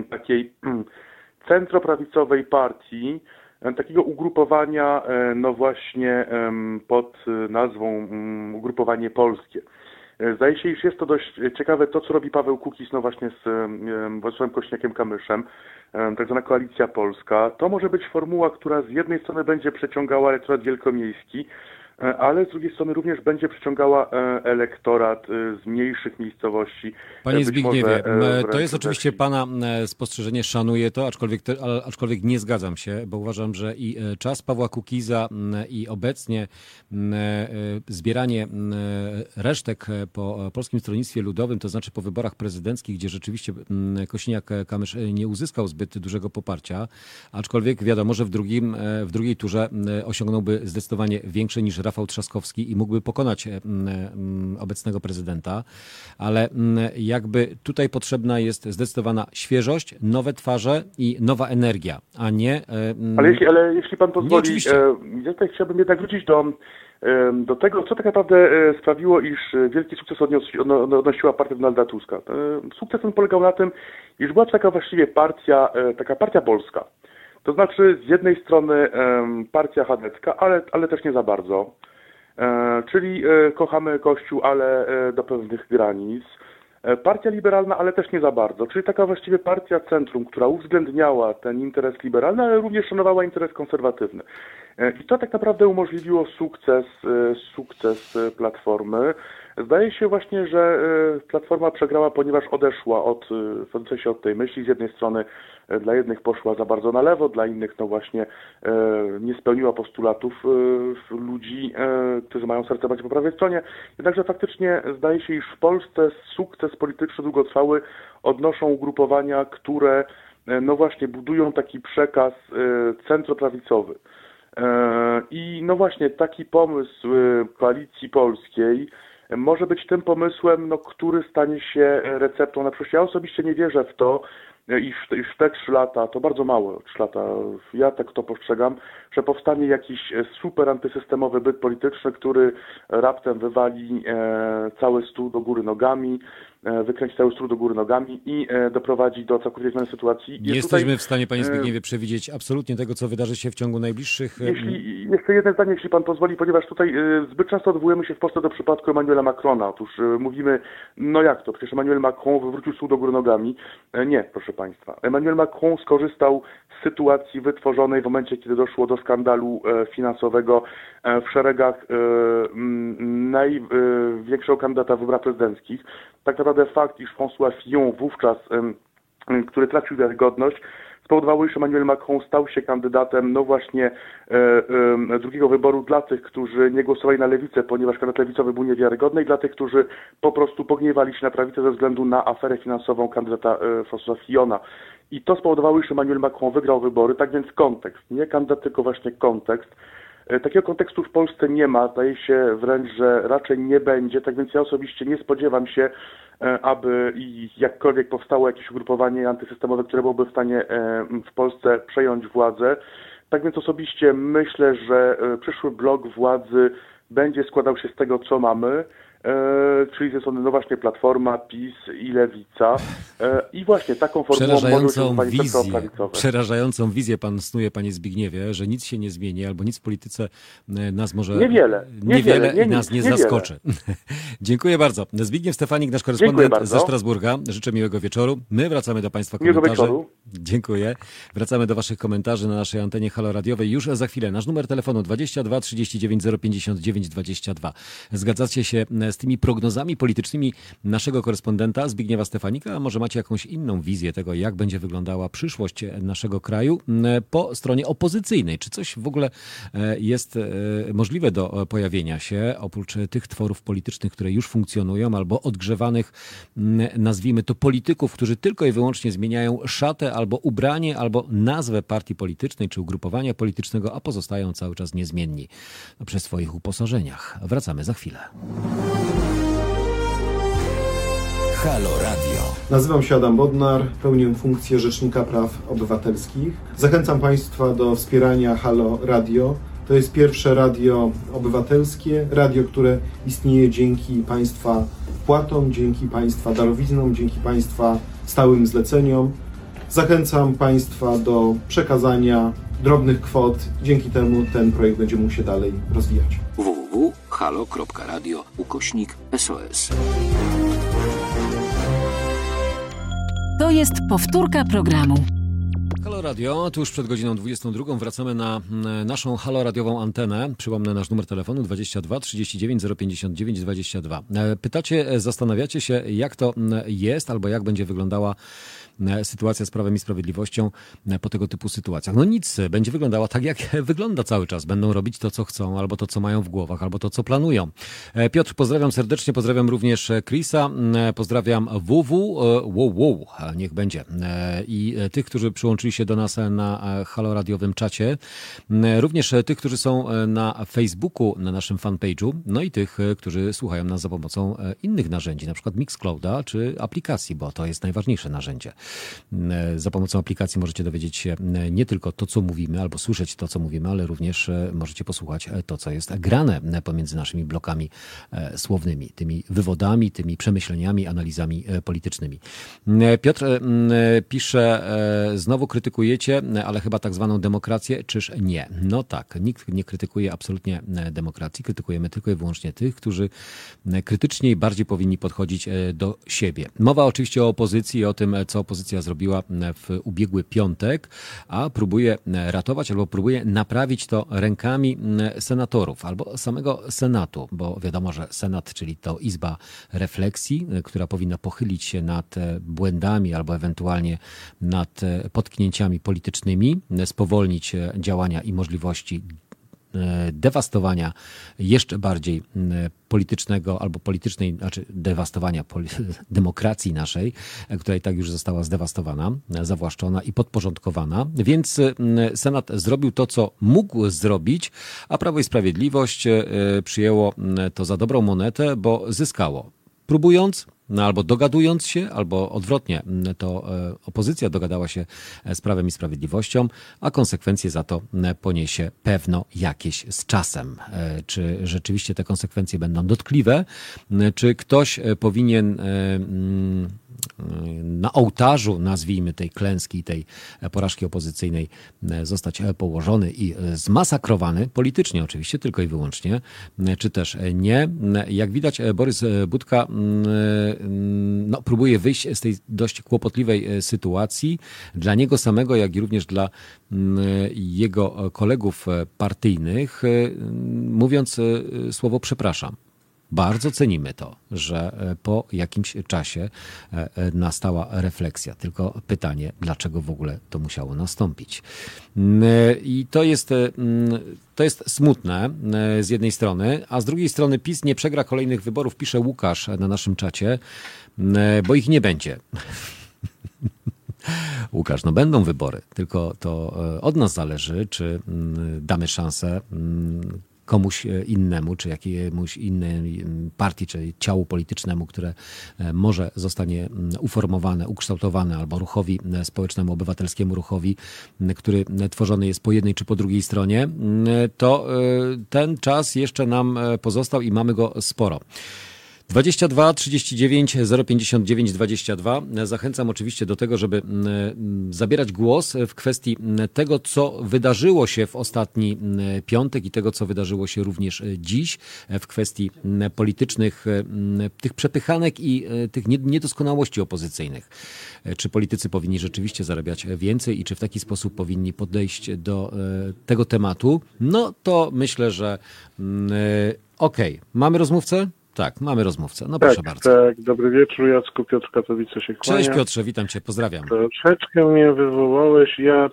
takiej centroprawicowej partii, E, takiego ugrupowania, e, no właśnie pod nazwą mm, ugrupowanie polskie. E, zdaje się, iż jest to dość ciekawe to, co robi Paweł Kukis, no właśnie z Władysławem Kośniakiem-Kamyszem, tak zwana Koalicja Polska. To może być formuła, która z jednej strony będzie przeciągała elektorat wielkomiejski, ale z drugiej strony również będzie przyciągała e, elektorat e, z mniejszych miejscowości. Panie Zbigniewie, to jest oczywiście Pana spostrzeżenie, szanuję to, aczkolwiek, aczkolwiek nie zgadzam się, bo uważam, że i czas Pawła Kukiza i obecnie zbieranie resztek po Polskim Stronnictwie Ludowym, to znaczy po wyborach prezydenckich, gdzie rzeczywiście Kośniak-Kamysz nie uzyskał zbyt dużego poparcia, aczkolwiek wiadomo, że w, drugim, w drugiej turze osiągnąłby zdecydowanie większe niż Rafał Rafał Trzaskowski i mógłby pokonać obecnego prezydenta, ale jakby tutaj potrzebna jest zdecydowana świeżość, nowe twarze i nowa energia, a nie... Ale jeśli, ale jeśli pan pozwoli, ja tutaj chciałbym jednak wrócić do do tego, co tak naprawdę sprawiło, iż wielki sukces odnosiła partia Donalda Tuska. Sukces ten polegał na tym, iż była to taka właściwie partia, taka partia polska. To znaczy z jednej strony partia chadecka, ale, ale też nie za bardzo. Czyli kochamy Kościół, ale do pewnych granic. Partia liberalna, ale też nie za bardzo. Czyli taka właściwie partia centrum, która uwzględniała ten interes liberalny, ale również szanowała interes konserwatywny. I to tak naprawdę umożliwiło sukces, sukces Platformy. Zdaje się właśnie, że Platforma przegrała, ponieważ odeszła od, w sensie od tej myśli. Z jednej strony dla jednych poszła za bardzo na lewo, dla innych no właśnie nie spełniła postulatów ludzi, którzy mają serce bardziej po prawej stronie. Jednakże faktycznie zdaje się, iż w Polsce sukces polityczny długotrwały odnoszą ugrupowania, które no właśnie budują taki przekaz centroprawicowy. I no właśnie taki pomysł koalicji polskiej może być tym pomysłem, no, który stanie się receptą na przyszłość. Ja osobiście nie wierzę w to, iż, iż te trzy lata, to bardzo mało, trzy lata, ja tak to postrzegam, że powstanie jakiś super antysystemowy byt polityczny, który raptem wywali e, cały stół do góry nogami, wykręci cały stół do góry nogami i e, doprowadzi do całkowicie zmiany sytuacji. Nie Jest jesteśmy tutaj, w stanie, panie Zbigniewie, przewidzieć absolutnie tego, co wydarzy się w ciągu najbliższych... e, Jeśli, jeszcze jedno zdanie, jeśli pan pozwoli, ponieważ tutaj zbyt często odwołujemy się w Polsce do przypadku Emmanuela Macrona. Otóż mówimy, no jak to, przecież Emmanuel Macron wywrócił stół do góry nogami. E, nie, proszę państwa. Emmanuel Macron skorzystał z sytuacji wytworzonej w momencie, kiedy doszło do skandalu e, finansowego e, w szeregach e, największego kandydata w wyborach prezydenckich. Tak naprawdę fakt, iż François Fillon wówczas, który tracił wiarygodność, spowodowało, iż Emmanuel Macron stał się kandydatem, no właśnie, e, e, drugiego wyboru dla tych, którzy nie głosowali na lewicę, ponieważ kandydat lewicowy był niewiarygodny i dla tych, którzy po prostu pogniewali się na prawicę ze względu na aferę finansową kandydata e, Françoisa Fillona. I to spowodowało, iż Emmanuel Macron wygrał wybory, tak więc kontekst, nie kandydat, tylko właśnie kontekst. E, Takiego kontekstu w Polsce nie ma, zdaje się wręcz, że raczej nie będzie, tak więc ja osobiście nie spodziewam się, e, aby jakkolwiek powstało jakieś ugrupowanie antysystemowe, które byłoby w stanie e, w Polsce przejąć władzę. Tak więc osobiście myślę, że przyszły blok władzy będzie składał się z tego, co mamy, czyli ze strony no właśnie Platforma, PiS i Lewica. E, I właśnie taką formułą Przerażającą wizję, przerażającą wizję pan snuje, panie Zbigniewie, że nic się nie zmieni, albo nic w polityce e, nas może... Niewiele, Niewiele niewiele, nie i nas nie niewiele. zaskoczy. Dziękuję bardzo. Zbigniew Stefanik, nasz korespondent ze Strasburga. Życzę miłego wieczoru. My wracamy do państwa Miłego komentarzy. wieczoru. Dziękuję. Wracamy do waszych komentarzy na naszej antenie Halo Radiowej już za chwilę. Nasz numer telefonu 22 39 059 22. Zgadzacie się z tymi prognozami politycznymi naszego korespondenta Zbigniewa Stefanika? Może macie jakąś inną wizję tego, jak będzie wyglądała przyszłość naszego kraju po stronie opozycyjnej? Czy coś w ogóle e, jest e, możliwe do e, pojawienia się, oprócz tych tworów politycznych, które już funkcjonują, albo odgrzewanych, nazwijmy to polityków, którzy tylko i wyłącznie zmieniają szatę albo ubranie, albo nazwę partii politycznej czy ugrupowania politycznego, a pozostają cały czas niezmienni przy swoich uposażeniach. Wracamy za chwilę. Halo Radio. Nazywam się Adam Bodnar, pełnię funkcję Rzecznika Praw Obywatelskich. Zachęcam Państwa do wspierania Halo Radio. To jest pierwsze radio obywatelskie, radio, które istnieje dzięki Państwa wpłatom, dzięki Państwa darowiznom, dzięki Państwa stałym zleceniom. Zachęcam Państwa do przekazania drobnych kwot. Dzięki temu ten projekt będzie mógł się dalej rozwijać. www.halo.radio ukośnik SOS. To jest powtórka programu. Radio, tuż przed godziną 22 wracamy na mm, naszą haloradiową antenę. Przypomnę nasz numer telefonu 22 39 059 22. E, Pytacie, e, zastanawiacie się, jak to mm, jest albo jak będzie wyglądała e, sytuacja z Prawem i Sprawiedliwością e, po tego typu sytuacjach. No nic, będzie wyglądała tak, jak wygląda cały czas. Będą robić to, co chcą, albo to, co mają w głowach, albo to, co planują. Piotr, pozdrawiam serdecznie, pozdrawiam również Chrisa, m, pozdrawiam WW, wow, wow, niech będzie. I tych, którzy przyłączyli się do do nas na e, haloradiowym czacie. Również tych, którzy są na Facebooku, na naszym fanpage'u, no i tych, którzy słuchają nas za pomocą innych narzędzi, na przykład Mixclouda czy aplikacji, bo to jest najważniejsze narzędzie. Za pomocą aplikacji możecie dowiedzieć się nie tylko to, co mówimy, albo słyszeć to, co mówimy, ale również możecie posłuchać to, co jest grane pomiędzy naszymi blokami słownymi, tymi wywodami, tymi przemyśleniami, analizami politycznymi. Piotr pisze, znowu krytykujecie, ale chyba tak zwaną demokrację, czyż nie? No tak, nikt nie krytykuje absolutnie demokracji, krytykujemy tylko i wyłącznie tych, którzy krytycznie i bardziej powinni podchodzić do siebie. Mowa oczywiście o opozycji i o tym, co opozycja zrobiła w ubiegły piątek, a próbuje ratować albo próbuje naprawić to rękami senatorów albo samego Senatu, bo wiadomo, że Senat, czyli to Izba Refleksji, która powinna pochylić się nad błędami albo ewentualnie nad potknięciami politycznymi, spowolnić działania i możliwości E, dewastowania jeszcze bardziej politycznego albo politycznej, znaczy dewastowania demokracji naszej, e, która i tak już została zdewastowana, zawłaszczona i podporządkowana. Więc Senat zrobił to, co mógł zrobić, a Prawo i Sprawiedliwość e, przyjęło to za dobrą monetę, bo zyskało. Próbując, no albo dogadując się, albo odwrotnie, to e, opozycja dogadała się z Prawem i Sprawiedliwością, a konsekwencje za to poniesie pewno jakieś z czasem. E, czy rzeczywiście te konsekwencje będą dotkliwe? Czy ktoś e, powinien mm, na ołtarzu, nazwijmy tej klęski, tej porażki opozycyjnej, zostać położony i zmasakrowany, politycznie oczywiście, tylko i wyłącznie, czy też nie. Jak widać, Borys Budka no, próbuje wyjść z tej dość kłopotliwej sytuacji dla niego samego, jak i również dla jego kolegów partyjnych, mówiąc słowo przepraszam. Bardzo cenimy to, że e, po jakimś czasie e, e, nastała refleksja. Tylko pytanie, dlaczego w ogóle to musiało nastąpić? Mm, I to jest, mm, to jest smutne z jednej strony, a z drugiej strony PiS nie przegra kolejnych wyborów, pisze Łukasz na naszym czacie, mm, bo ich nie będzie. Łukasz, no będą wybory, tylko to od nas zależy, czy damy szansę komuś e, innemu, czy jakiemuś innej partii, czy ciału politycznemu, które e, może zostanie uformowane, ukształtowane, albo ruchowi e, społecznemu, obywatelskiemu ruchowi, który tworzony jest po jednej czy po drugiej stronie, to ten czas jeszcze nam pozostał i mamy go sporo. 22 39 059 22. Zachęcam oczywiście do tego, żeby mm, mm, zabierać głos w kwestii mm, tego, co wydarzyło się w ostatni piątek i tego, co wydarzyło się również e, dziś e, w kwestii politycznych, e, tych przepychanek i tych niedoskonałości opozycyjnych. Czy politycy powinni rzeczywiście zarabiać więcej i czy w taki sposób powinni podejść do tego tematu? No to myślę, że okej. Okay. Mamy rozmówcę? Tak, mamy rozmówcę. No proszę tak, bardzo. Tak, dobry wieczór, Jacku, Piotr Katowice się kłania. Cześć Piotrze, witam cię, pozdrawiam. Troszeczkę mnie wywołałeś. Ja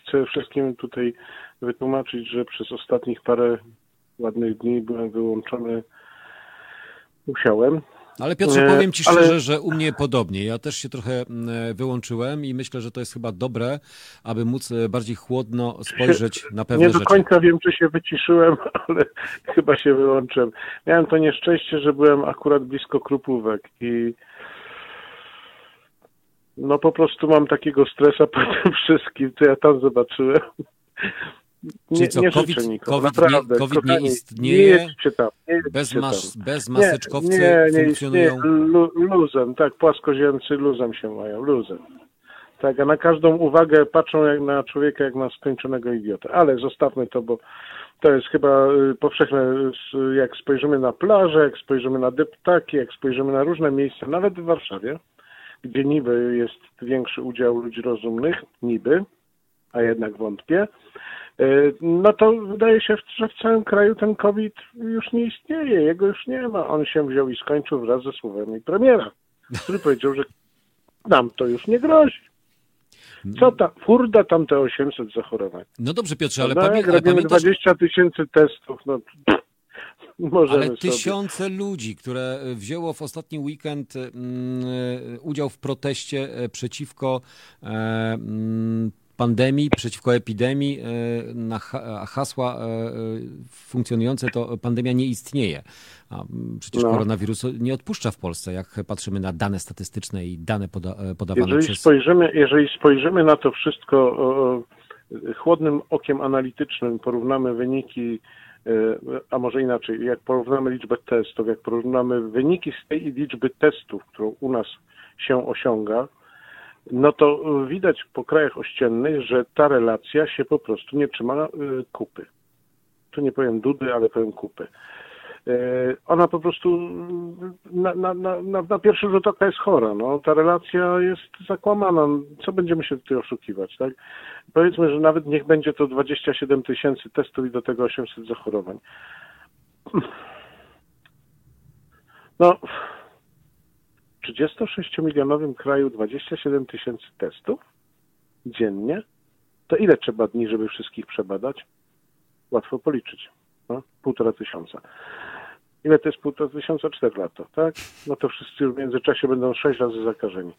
chcę wszystkim tutaj wytłumaczyć, że przez ostatnich parę ładnych dni byłem wyłączony, musiałem, ale Piotrze, powiem Ci szczerze, Ale... że u mnie podobnie. Ja też się trochę mm, wyłączyłem i myślę, że to jest chyba dobre, aby móc e, bardziej chłodno spojrzeć na pewne rzeczy. Nie do końca wiem, czy się wyciszyłem, ale chyba się wyłączyłem. Miałem to nieszczęście, że byłem akurat blisko Krupówek i no po prostu mam takiego stresa po tym wszystkim, co ja tam zobaczyłem. Czyli co, nie COVID, COVID, naprawdę, nie, COVID nie istnieje? Nie tam, nie bez, mas, bez maseczkowcy nie, nie, funkcjonują? Nie, luzem, tak, płaskoziemcy luzem się mają, luzem. Tak, a na każdą uwagę patrzą jak na człowieka, jak na skończonego idiota. Ale zostawmy to, bo to jest chyba y, powszechne, jak spojrzymy na plażę, jak spojrzymy na deptaki, jak spojrzymy na różne miejsca, nawet w Warszawie, gdzie niby jest większy udział ludzi rozumnych, niby, a jednak wątpię, no to wydaje się, że w całym kraju ten COVID już nie istnieje, jego już nie ma. On się wziął i skończył wraz ze słowami premiera, który powiedział, że nam to już nie grozi. Co ta furda tam te 800 zachorowań? No dobrze Piotrze, ale, no, pamię ale pamiętasz... 20 tysięcy testów, no ale tysiące sobie. ludzi, które wzięło w ostatni weekend mm, udział w proteście e, przeciwko mm, pandemii, przeciwko epidemii, e, na ha- hasła e, e, funkcjonujące, to pandemia nie istnieje. A przecież No. koronawirus nie odpuszcza w Polsce, jak patrzymy na dane statystyczne i dane poda- podawane Jeżeli przez... spojrzymy, jeżeli spojrzymy na to wszystko chłodnym okiem analitycznym, porównamy wyniki, a może inaczej, jak porównamy liczbę testów, jak porównamy wyniki z tej liczby testów, którą u nas się osiąga, no to widać po krajach ościennych, że ta relacja się po prostu nie trzyma e, kupy. Tu nie powiem dudy, ale powiem kupy. E, Ona po prostu na, na, na, na, pierwszy rzut oka jest chora. No. Ta relacja jest zakłamana. Co będziemy się tutaj oszukiwać, tak? Powiedzmy, że nawet niech będzie to 27 tysięcy testów i do tego 800 zachorowań. No, 36-milionowym kraju 27 tysięcy testów dziennie, to ile trzeba dni, żeby wszystkich przebadać? Łatwo policzyć. No, półtora tysiąca. Ile to jest półtora tysiąca? Cztery lata, tak? No to wszyscy w międzyczasie będą sześć razy zakażeni.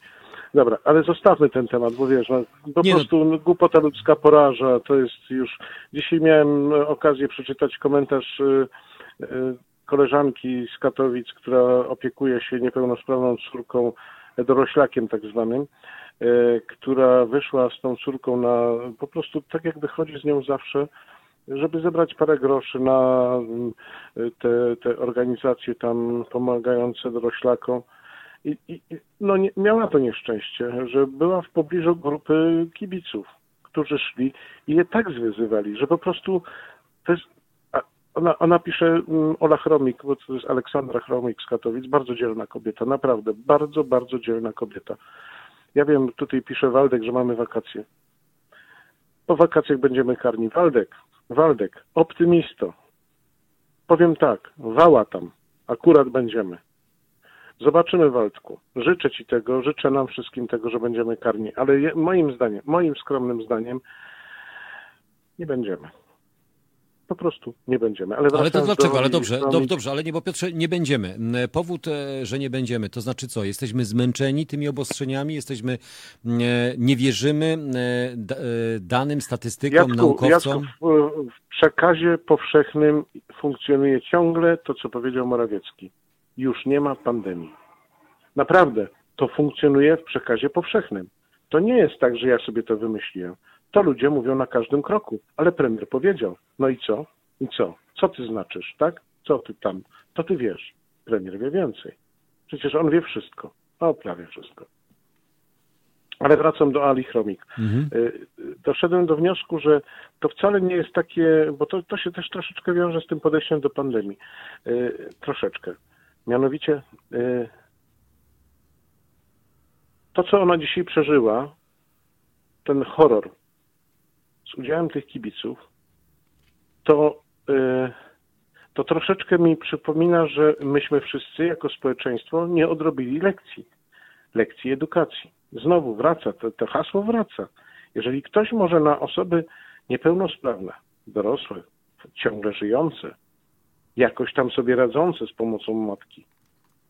Dobra, ale zostawmy ten temat, bo wiesz, no, po Nie no. prostu no, głupota ludzka poraża, to jest już... Dzisiaj miałem okazję przeczytać komentarz y, y, koleżanki z Katowic, która opiekuje się niepełnosprawną córką, e, doroślakiem tak zwanym, e, która wyszła z tą córką na, po prostu tak jak wychodzi z nią zawsze, żeby zebrać parę groszy na mm, te, te organizacje tam pomagające doroślakom. I, i, no nie, miała to nieszczęście, że była w pobliżu grupy kibiców, którzy szli i je tak zwyzywali, że po prostu to jest, ona, ona pisze mm, Ola Chromik, bo to jest Aleksandra Chromik z Katowic, bardzo dzielna kobieta, naprawdę, bardzo, bardzo dzielna kobieta. Ja wiem, tutaj pisze Waldek, że mamy wakacje. Po wakacjach będziemy karni. Waldek, Waldek, optymisto. Powiem tak, wała tam, akurat będziemy. Zobaczymy, Waldku. Życzę Ci tego, życzę nam wszystkim tego, że będziemy karni, ale moim zdaniem, moim skromnym zdaniem, nie będziemy. Po prostu nie będziemy. Ale, Ale to dlaczego? do Ale dobrze, do, dobrze, ale nie, bo Piotrze, nie będziemy. M, Powód, e, że nie będziemy, to znaczy co? Jesteśmy zmęczeni tymi obostrzeniami, jesteśmy, m, e, nie wierzymy da- e, danym statystykom, Jacku, naukowcom. Jacku, w przekazie powszechnym funkcjonuje ciągle to, co powiedział Morawiecki. Już nie ma pandemii. Naprawdę, to funkcjonuje w przekazie powszechnym. To nie jest tak, że ja sobie to wymyśliłem. To ludzie mówią na każdym kroku, ale premier powiedział. No i co? I co? Co ty znaczysz, tak? Co ty tam? To ty wiesz. Premier wie więcej. Przecież on wie wszystko. O, prawie wszystko. Ale wracam do Ali Chromik. Mhm. Y, y, Doszedłem do wniosku, że to wcale nie jest takie, bo to, to się też troszeczkę wiąże z tym podejściem do pandemii. Y, Troszeczkę. Mianowicie to, co ona dzisiaj przeżyła, ten horror udziałem tych kibiców, to, y, to troszeczkę mi przypomina, że myśmy wszyscy jako społeczeństwo nie odrobili lekcji, lekcji edukacji. Znowu wraca, to, to hasło wraca. Jeżeli ktoś może na osoby niepełnosprawne, dorosłe, ciągle żyjące, jakoś tam sobie radzące z pomocą matki,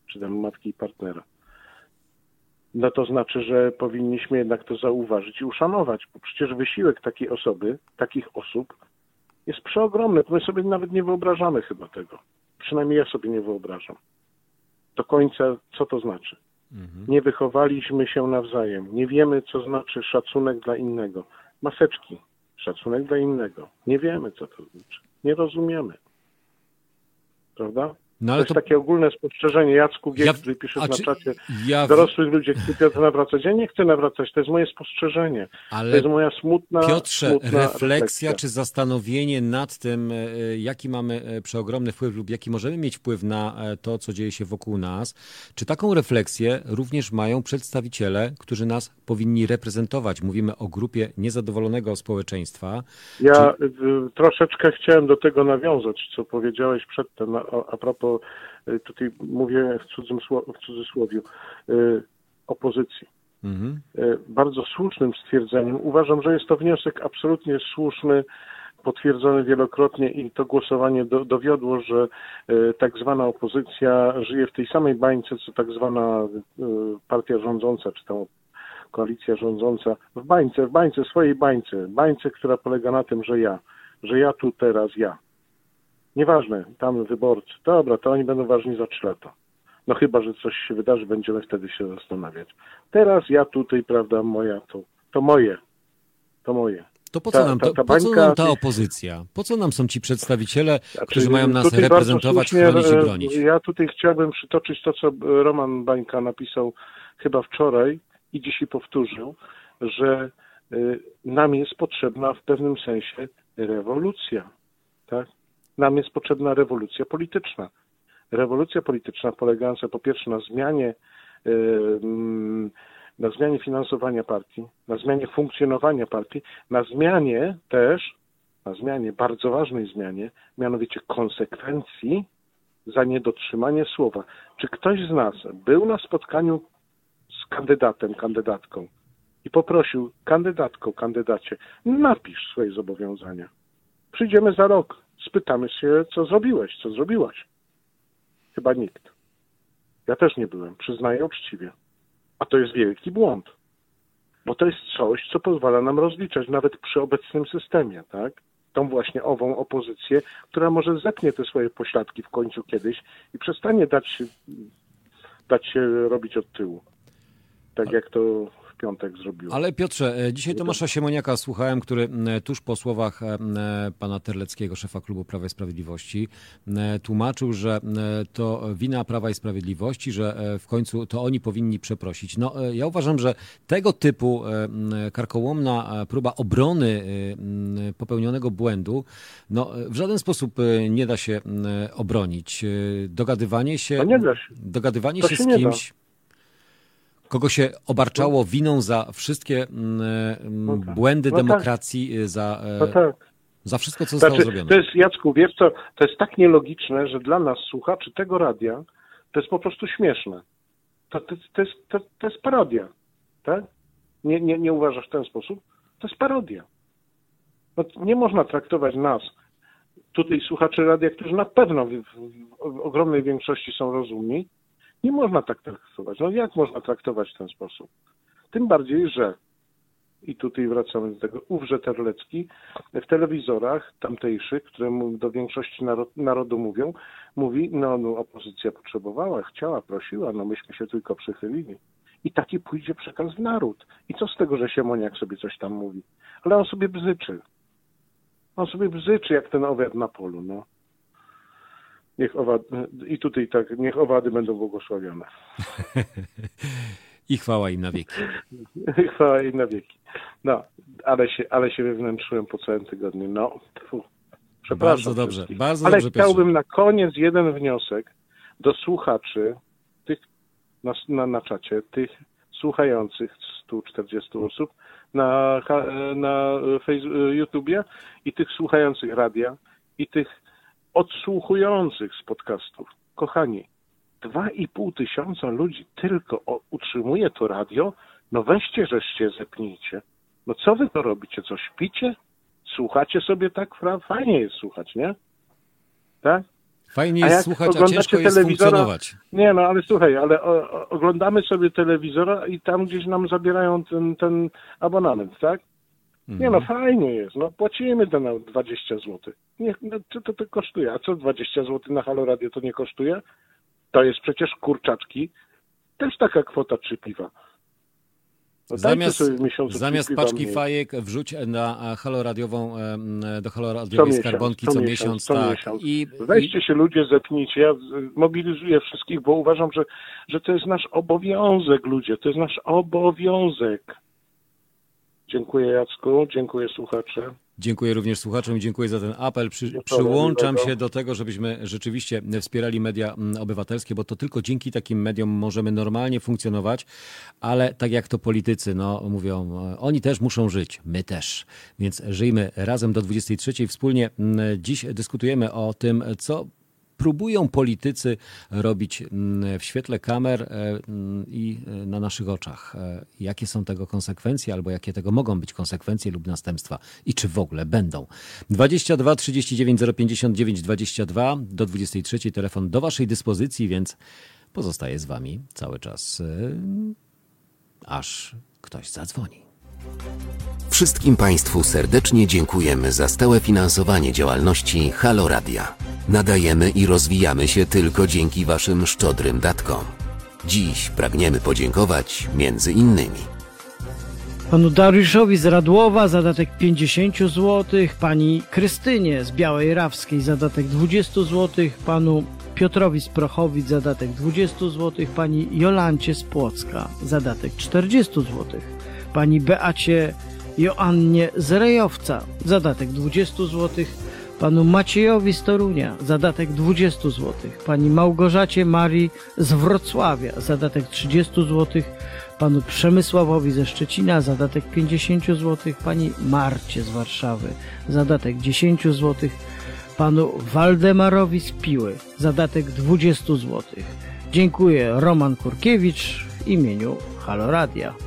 czy tam matki i partnera, no to znaczy, że powinniśmy jednak to zauważyć i uszanować, bo przecież wysiłek takiej osoby, takich osób jest przeogromny. My sobie nawet nie wyobrażamy chyba tego. Przynajmniej ja sobie nie wyobrażam. Do końca, co to znaczy. Nie wychowaliśmy się nawzajem. Nie wiemy, co znaczy szacunek dla innego. Maseczki. Szacunek dla innego. Nie wiemy, co to znaczy. Nie rozumiemy. Prawda? No to ale jest to takie ogólne spostrzeżenie. Jacku Giek, Ja- który pisze na czy- czacie, ja, dorosłych ludzie chcą Piotr nawracać. Ja nie chcę nawracać, to jest moje spostrzeżenie. To ale jest moja smutna, Piotrze, smutna refleksja czy zastanowienie nad tym, e, jaki mamy e, przeogromny wpływ lub jaki możemy mieć wpływ na e, to, co dzieje się wokół nas, czy taką refleksję również mają przedstawiciele, którzy nas powinni reprezentować? Mówimy o grupie niezadowolonego społeczeństwa. Ja y, troszeczkę chciałem do tego nawiązać, co powiedziałeś przedtem, a, a propos, y, tutaj mówię w, cudzym, w cudzysłowiu, y, opozycji. Mhm. Y, Bardzo słusznym stwierdzeniem. Uważam, że jest to wniosek absolutnie słuszny, potwierdzony wielokrotnie i to głosowanie do, dowiodło, że tak zwana opozycja żyje w tej samej bańce, co tak zwana partia rządząca, czy tam koalicja rządząca w bańce, w bańce, swojej bańce, bańce, która polega na tym, że ja, że ja tu teraz ja. Nieważne, tam wyborcy, dobra, to oni będą ważni za trzy lata. No chyba, że coś się wydarzy, będziemy wtedy się zastanawiać. Teraz ja tutaj, prawda, moja, to, to moje, to moje. To po co, Ta- nam, ta- to, ta po co nam ta opozycja? Po co nam są ci przedstawiciele, Znaczy, którzy mają nas reprezentować, chronić i e, bronić? Ja tutaj chciałbym przytoczyć to, co Roman Bańka napisał chyba wczoraj i dzisiaj powtórzył, że y, nam jest potrzebna w pewnym sensie rewolucja. Tak? Nam jest potrzebna rewolucja polityczna. Rewolucja polityczna polegająca po pierwsze na zmianie na zmianie finansowania partii, na zmianie funkcjonowania partii, na zmianie też, na zmianie, bardzo ważnej zmianie, mianowicie konsekwencji za niedotrzymanie słowa. Czy ktoś z nas był na spotkaniu z kandydatem, kandydatką i poprosił kandydatką, kandydacie, napisz swoje zobowiązania. Przyjdziemy za rok, spytamy się, co zrobiłeś, co zrobiłaś. Chyba nikt. Ja też nie byłem, przyznaję uczciwie. A to jest wielki błąd. Bo to jest coś, co pozwala nam rozliczać nawet przy obecnym systemie, tak? Tą właśnie ową opozycję, która może zepnie te swoje pośladki w końcu kiedyś i przestanie dać dać się robić od tyłu. Tak jak to w piątek zrobiło. Ale Piotrze, e, dzisiaj Tomasza Siemoniaka słuchałem, który m, tuż po słowach e, pana Terleckiego, szefa klubu Prawa i Sprawiedliwości, tłumaczył, że to wina Prawa i Sprawiedliwości, że e, w końcu to oni powinni przeprosić. No, e, ja uważam, że tego typu e, karkołomna e, próba obrony e, popełnionego błędu, no, e, w żaden sposób e, nie da się obronić. E, Dogadywanie się, nie da się. dogadywanie To się się z nie da. Kogo się obarczało winą za wszystkie mm, mm, No tak. błędy No tak. demokracji, y, za, No tak. za wszystko, co zostało Znaczy, zrobione. to jest, Jacku, wiesz co, to jest tak nielogiczne, że dla nas, słuchaczy tego radia, to jest po prostu śmieszne. To, to, to, jest, to, to jest parodia, tak? Nie, nie, nie uważasz w ten sposób? To jest parodia. No, nie można traktować nas, tutaj słuchaczy radia, którzy na pewno w, w, w ogromnej większości są rozumni, nie można tak traktować. No jak można traktować w ten sposób? Tym bardziej, że i tutaj wracamy do tego, ówże Terlecki w telewizorach tamtejszych, które mu do większości narod, narodu mówią, mówi, no, no opozycja potrzebowała, chciała, prosiła, no myśmy się tylko przychylili. I taki pójdzie przekaz w naród. I co z tego, że Siemoniak sobie coś tam mówi? Ale on sobie bzyczy. On sobie bzyczy jak ten owiad na polu, no. Niech owad, I tutaj tak, niech owady będą błogosławione. I chwała im na wieki. Chwała jej na wieki. No, ale się, ale się wewnętrzyłem po całym tygodniu. No, tfu. Przepraszam. Bardzo dobrze, wszystkich. bardzo ale dobrze, Piotrze. chciałbym na koniec jeden wniosek do słuchaczy, tych na, na, na czacie, tych słuchających 140 osób na, na Face- YouTubie i tych słuchających radia i tych odsłuchujących z podcastów. Kochani, dwa i pół tysiąca ludzi tylko utrzymuje to radio, no weźcie, żeście zepnijcie. No co wy to robicie? Co śpicie? Słuchacie sobie tak? Fajnie jest słuchać, nie? Tak? Fajnie A jest jak słuchać, a ciężko jest funkcjonować. Nie, no ale słuchaj, ale o, o, oglądamy sobie telewizora i tam gdzieś nam zabierają ten, ten abonament, tak? Nie no, fajnie jest, no płacimy to na 20 zł. Niech, no, co to, to kosztuje? A co 20 zł na Halo Radio to nie kosztuje? To jest przecież kurczaczki, też taka kwota trzy piwa. No Zamiast, zamiast paczki mniej. fajek wrzuć na haloradiową, do co haloradiowej miesiąc, skarbonki co co miesiąc, miesiąc, co tak. miesiąc. I, i Weźcie się ludzie, zepnijcie. Ja z- mobilizuję wszystkich, bo uważam, że, że to jest nasz obowiązek, ludzie. To jest nasz obowiązek. Dziękuję Jacku, dziękuję słuchacze. Dziękuję również słuchaczom i dziękuję za ten apel. Przy, przyłączam się do tego, żebyśmy rzeczywiście wspierali media mm, obywatelskie, bo to tylko dzięki takim mediom możemy normalnie funkcjonować, ale tak jak to politycy no, mówią, e, oni też muszą żyć, my też. Więc żyjmy razem do 23. Wspólnie mm, dziś dyskutujemy o tym, co próbują politycy robić mm, w świetle kamer e, mm, i e, na naszych oczach. E, Jakie są tego konsekwencje, albo jakie tego mogą być konsekwencje lub następstwa i czy w ogóle będą. 22 39 059 22 do 23 telefon do Waszej dyspozycji, więc pozostaje z Wami cały czas. aż ktoś zadzwoni. Wszystkim Państwu serdecznie dziękujemy za stałe finansowanie działalności Halo Radia. Nadajemy i rozwijamy się tylko dzięki Waszym szczodrym datkom. Dziś pragniemy podziękować między innymi panu Dariuszowi z Radłowa zadatek 50 zł, pani Krystynie z Białej Rawskiej zadatek 20 zł, panu Piotrowi z Prochowic zadatek 20 zł, pani Jolancie z Płocka zadatek 40 zł, pani Beacie Joannie z Rejowca zadatek 20 zł, panu Maciejowi z Torunia. Zadatek 20 zł, pani Małgorzacie Marii z Wrocławia. Zadatek 30 zł, panu Przemysławowi ze Szczecina. Zadatek 50 zł, pani Marcie z Warszawy. Zadatek 10 zł, panu Waldemarowi z Piły. Zadatek 20 zł. Dziękuję Roman Kurkiewicz w imieniu Halo Radia.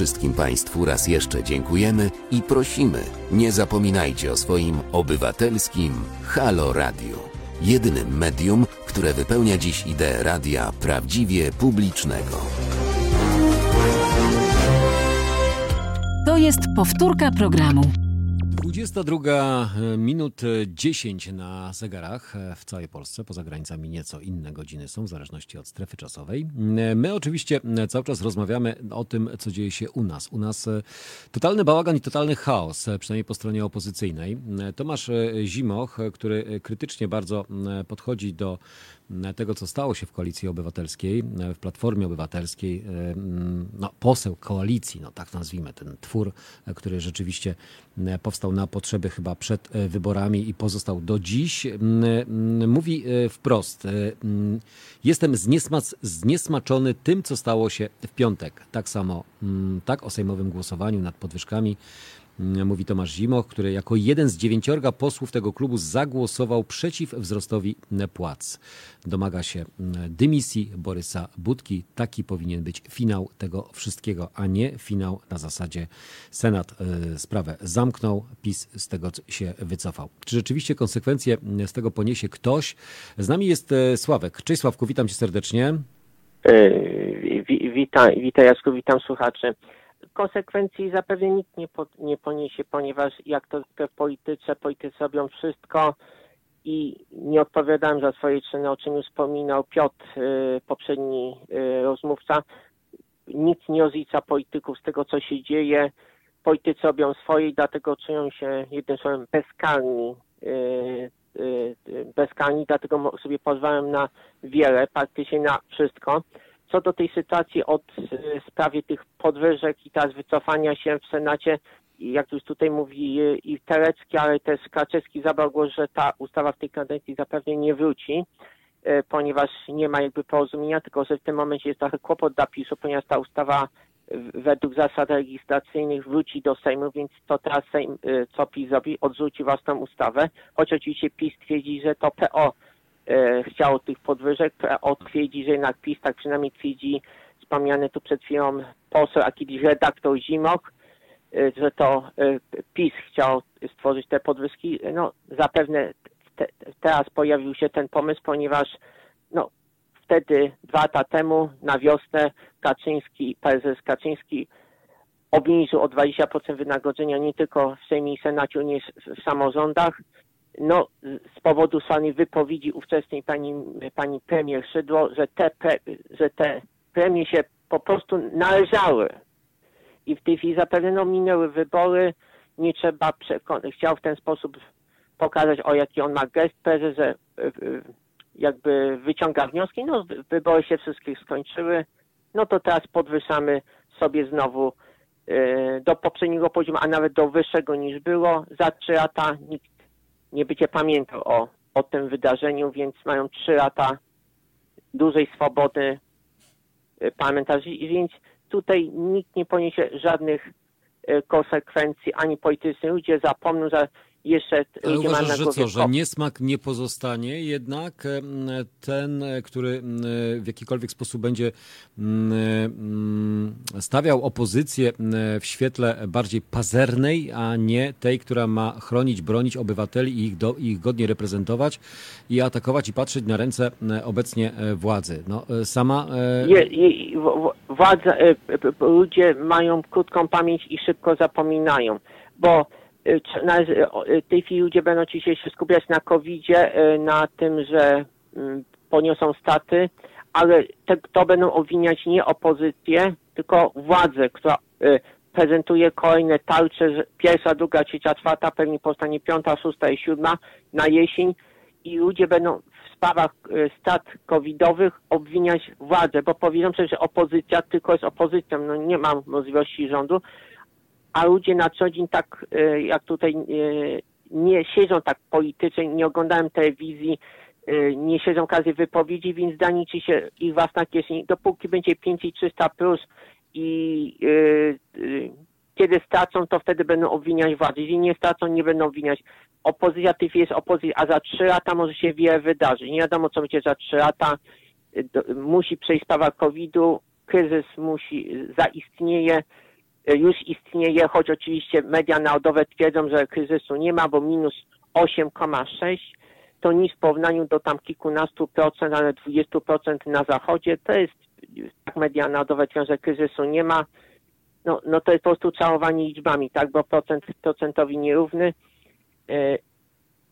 Wszystkim Państwu raz jeszcze dziękujemy i prosimy, nie zapominajcie o swoim obywatelskim Halo Radio. Jedynym medium, które wypełnia dziś ideę radia prawdziwie publicznego. To jest powtórka programu. 22 minut 10 na zegarach w całej Polsce, poza granicami nieco inne godziny są, w zależności od strefy czasowej. My oczywiście cały czas rozmawiamy o tym, co dzieje się u nas. U nas totalny bałagan i totalny chaos, przynajmniej po stronie opozycyjnej. Tomasz Zimoch, który krytycznie bardzo podchodzi do tego, co stało się w Koalicji Obywatelskiej, w Platformie Obywatelskiej, no, poseł koalicji, no tak nazwijmy, ten twór, który rzeczywiście powstał na potrzeby chyba przed wyborami i pozostał do dziś, mówi wprost, jestem zniesmaczony tym, co stało się w piątek. Tak samo, tak o sejmowym głosowaniu nad podwyżkami mówi Tomasz Zimoch, który jako jeden z dziewięciorga posłów tego klubu zagłosował przeciw wzrostowi płac. Domaga się dymisji Borysa Budki. Taki powinien być finał tego wszystkiego, a nie finał na zasadzie Senat sprawę zamknął, PiS z tego się wycofał. Czy rzeczywiście konsekwencje z tego poniesie ktoś? Z nami jest Sławek. Cześć Sławku, witam cię serdecznie. Witaj, witaj Jasku, witam słuchaczy konsekwencji zapewne nikt nie, po, nie poniesie, ponieważ jak to w polityce, politycy robią wszystko i nie odpowiadałem za swoje czyny, o czym już wspominał Piotr, y, poprzedni y, rozmówca. Nikt nie rozlicza polityków z tego, co się dzieje. Politycy robią swoje i dlatego czują się jednym słowem bezkarni. Y, bezkarni, dlatego sobie pozwalam na wiele, praktycznie na wszystko co do tej sytuacji od sprawie tych podwyżek i teraz wycofania się w Senacie, jak już tutaj mówi i Terecki, ale też Kaczewski zabrał głos, że ta ustawa w tej kadencji zapewne nie wróci, ponieważ nie ma jakby porozumienia, tylko że w tym momencie jest trochę kłopot dla PiSu, ponieważ ta ustawa według zasad legislacyjnych wróci do Sejmu, więc to teraz Sejm, co PiS zrobi, odrzuci własną ustawę, choć oczywiście PiS twierdzi, że to PO e, chciało tych podwyżek. PO twierdzi, że jednak PiS, tak przynajmniej twierdzi wspomniany tu przed chwilą poseł, a kiedyś redaktor Zimok, e, że to e, PiS chciał stworzyć te podwyżki. No zapewne te, teraz pojawił się ten pomysł, ponieważ no, wtedy dwa lata temu na wiosnę Kaczyński, prezes Kaczyński obniżył o 20% wynagrodzenia nie tylko w Sejmie i Senacie, nie w samorządach, no, z powodu słanej wypowiedzi ówczesnej pani, pani premier Szydło, że te, pre, że te premie się po prostu należały. I w tej chwili zapewne no, minęły wybory, nie trzeba przekonać. Chciał w ten sposób pokazać, o jaki on ma gest że jakby wyciąga wnioski. No, wybory się wszystkich skończyły. No to teraz podwyższamy sobie znowu do poprzedniego poziomu, a nawet do wyższego niż było. Za trzy lata nikt nie będzie pamiętał o, o tym wydarzeniu, więc mają trzy lata dużej swobody parlamentarzy, więc tutaj nikt nie poniesie żadnych konsekwencji ani politycznych. Ludzie zapomną, że jeszcze Ale mają uważasz, na że co, że niesmak nie pozostanie, jednak ten, który w jakikolwiek sposób będzie stawiał opozycję w świetle bardziej pazernej, a nie tej, która ma chronić, bronić obywateli i ich, do, ich godnie reprezentować i atakować i patrzeć na ręce obecnie e, władzy. No, e, sama e, Je, je, władza, ludzie mają krótką pamięć i szybko zapominają, bo e, o, e, w tej chwili ludzie będą dzisiaj się skupiać na COVID-zie, na tym, że mm, poniosą straty, ale te, to będą obwiniać nie opozycję, tylko władzę, która prezentuje kolejne tarcze, pierwsza, druga, trzecia, czwarta, pewnie powstanie piąta, szósta i siódma na jesień i ludzie będą w sprawach strat covidowych obwiniać władzę, bo powiedzą przecież, że opozycja tylko jest opozycją, no nie ma możliwości rządu, a ludzie na co dzień tak, e, jak tutaj e, nie siedzą tak politycznie, nie oglądają telewizji, e, nie siedzą każdej wypowiedzi, więc da liczy się ich własna kieszeń. Dopóki będzie 5300 plus i kiedy stracą, to wtedy będą obwiniać władzę. Jeżeli nie stracą, nie będą obwiniać. Opozycja tych jest opozycja, a za trzy lata może się wiele wydarzyć. Nie wiadomo, co będzie za trzy lata. Musi przejść sprawa COVID-u, kryzys musi, zaistnieje, już istnieje, choć oczywiście media narodowe twierdzą, że kryzysu nie ma, bo minus 8,6 to nic w porównaniu do tam kilkunastu procent, ale 20 procent na zachodzie. To jest, tak media narodowe twierdzą, że kryzysu nie ma no, no to jest po prostu całowanie liczbami, tak, bo procent procentowi nierówny e,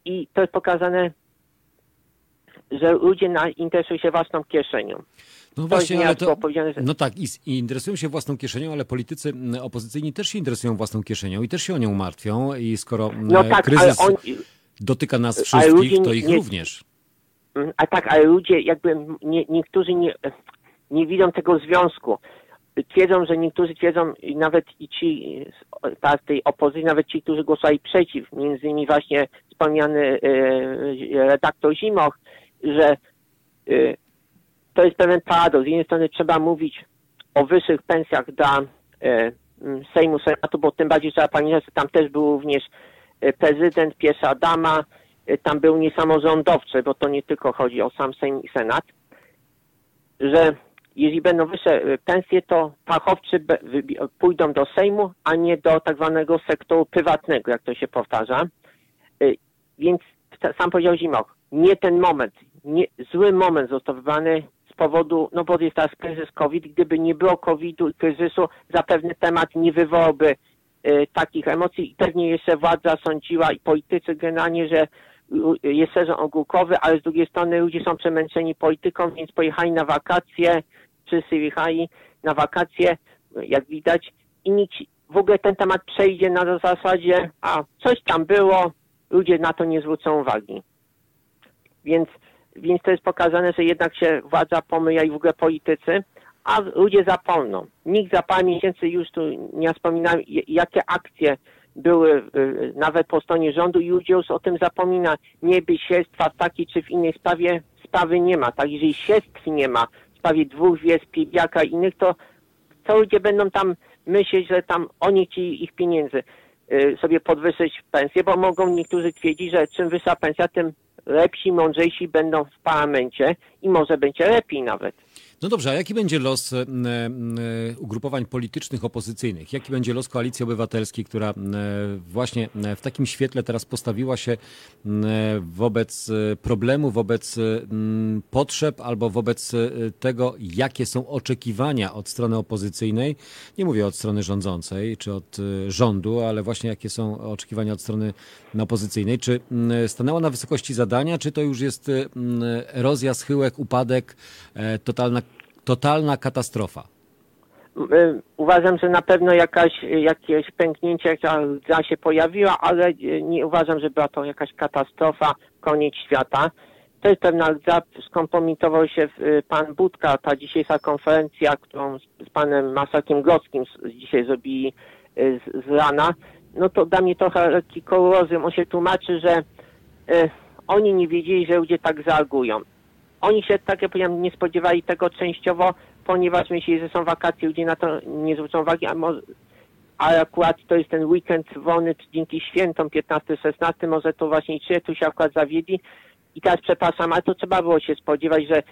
i to jest pokazane, że ludzie na, interesują się własną kieszenią. No To właśnie, ale to, że- no tak, i, i interesują się własną kieszenią, ale politycy opozycyjni też się interesują własną kieszenią i też się o nią martwią i skoro No tak, kryzys on, dotyka nas wszystkich, to ich nie- również. Mm, A tak, ale ludzie jakby nie, niektórzy nie, nie widzą tego związku. Twierdzą, że niektórzy twierdzą, i nawet i ci z tej opozycji, nawet ci, którzy głosowali przeciw, między innymi właśnie wspomniany e, redaktor Zimoch, że e, to jest pewien paradoks. Z jednej strony trzeba mówić o wyższych pensjach dla e, m, Sejmu, Senatu, bo tym bardziej trzeba pamiętać, że tam też był również e, prezydent, pierwsza dama, e, tam był niesamorządowcy, bo to nie tylko chodzi o sam Sejm i Senat, że jeżeli będą wyższe e, pensje, to fachowcy pójdą do Sejmu, a nie do tak zwanego sektoru prywatnego, jak to się powtarza. Więc sam powiedział Zimoch, nie ten moment, nie, zły moment został wybrany z powodu, no bo jest teraz kryzys COVID, gdyby nie było COVID-u i kryzysu, zapewne temat nie wywołałby e, takich emocji i pewnie jeszcze władza sądziła i politycy generalnie, że jest sezon ogórkowy, ale z drugiej strony ludzie są przemęczeni polityką, więc pojechali na wakacje, wszyscy jechali na wakacje, jak widać, i nikt, w ogóle ten temat przejdzie na zasadzie, a coś tam było, ludzie na to nie zwrócą uwagi. Więc, więc to jest pokazane, że jednak się władza pomyja i w ogóle politycy, a ludzie zapomną. Nikt za parę miesięcy już tu nie wspominałem, jakie akcje były y, nawet po stronie rządu i ludzie już o tym zapomina. Nieby śledztwa w takiej czy w innej sprawie, sprawy nie ma. Tak, jeżeli śledztw nie ma w sprawie dwóch wiec, Piebiaka i innych, to co ludzie będą tam myśleć, że tam oni chcieli ich pieniędzy y, sobie podwyższyć pensję, bo mogą niektórzy twierdzić, że czym wyższa pensja, tym lepsi, mądrzejsi będą w parlamencie i może będzie lepiej nawet. No dobrze, a jaki będzie los e, e, ugrupowań politycznych opozycyjnych? Jaki będzie los Koalicji Obywatelskiej, która e, właśnie w takim świetle teraz postawiła się wobec problemu, wobec potrzeb albo wobec tego, jakie są oczekiwania od strony opozycyjnej? Nie mówię od strony rządzącej czy od rządu, ale właśnie jakie są oczekiwania od strony opozycyjnej? Czy stanęła na wysokości zadania, czy to już jest erozja, schyłek, upadek, totalna totalna katastrofa. Y, Uważam, że na pewno jakaś, jakieś pęknięcie łza się pojawiła, ale y, nie uważam, że była to jakaś katastrofa, koniec świata. To jest pewna skompromitował się y, pan Budka, ta dzisiejsza konferencja, którą z, panem Masakiem Gockim z- dzisiaj zrobili z, z rana, no to da mnie trochę lekki kolorozum. On się tłumaczy, że oni nie wiedzieli, że ludzie tak zareagują. Oni się, tak jak powiedziałem, nie spodziewali tego częściowo, ponieważ myśleli, że są wakacje, ludzie na to nie zwrócą uwagi, a może akurat to jest ten weekend wolny dzięki świętom 15-16, może to właśnie czy tu się akurat zawiedli. I teraz przepraszam, ale to trzeba było się spodziewać, że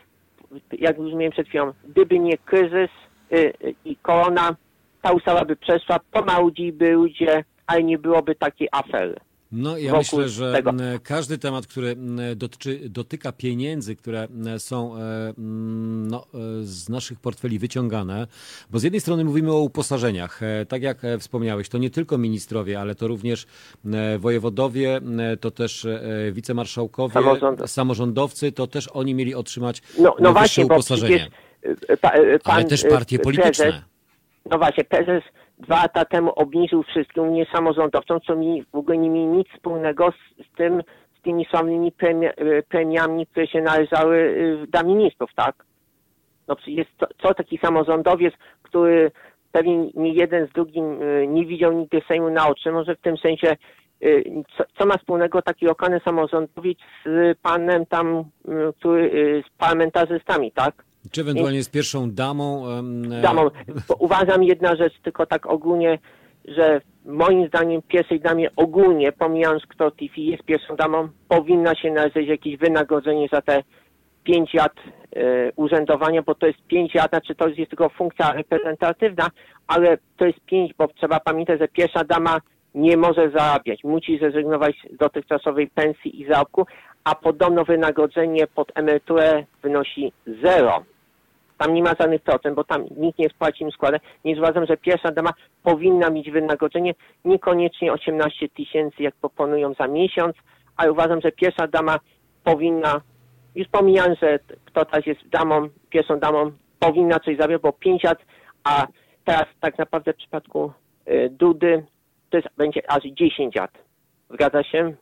jak mówiłem przed chwilą, gdyby nie kryzys y, y, i korona, ta ustawa by przeszła, pomału by ludzie, ale nie byłoby takiej afery. No ja myślę, że tego. każdy temat, który dotyczy, dotyka pieniędzy, które są e, no, e, z naszych portfeli wyciągane, bo z jednej strony mówimy o uposażeniach, e, tak jak wspomniałeś, to nie tylko ministrowie, ale to również wojewodowie, to też wicemarszałkowie, Samorząd- samorządowcy, to też oni mieli otrzymać No, no właśnie, uposażenie. przecież pa, pan, Ale też partie prezes- polityczne. No właśnie, prezes dwa lata temu obniżył wszystkim, nie samorządowcom, co mi w ogóle nie mieli nic wspólnego z, z tym, z tymi premia, y, premiami, które się należały y, dla ministrów, tak? No jest co, co taki samorządowiec, który pewnie nie jeden z drugim y, nie widział nigdy Sejmu na oczy, może w tym sensie co, co ma wspólnego taki lokalny samorządowiec z panem tam, który z parlamentarzystami, tak? Czy ewentualnie z pierwszą damą. e, damą. Uważam jedna rzecz, tylko tak ogólnie, że moim zdaniem pierwszej damie ogólnie, pomijając kto TV jest pierwszą damą, powinna się należeć jakieś wynagrodzenie za te pięć lat e, urzędowania, bo to jest pięć lat, znaczy to jest tylko funkcja reprezentatywna, ale to jest pięć, bo trzeba pamiętać, że pierwsza dama nie może zarabiać, musi zrezygnować z dotychczasowej pensji i zarobku, a podobno wynagrodzenie pod emeryturę wynosi zero tam nie ma żadnych procent, bo tam nikt nie spłaci im składek, więc uważam, że pierwsza dama powinna mieć wynagrodzenie niekoniecznie 18 tysięcy, jak proponują za miesiąc, ale uważam, że pierwsza dama powinna, już pomijam, że kto teraz jest damą, pierwszą damą, powinna coś zarabiać, bo 5 lat, a teraz tak naprawdę w przypadku y, Dudy to jest, będzie aż 10 lat. Zgadza się?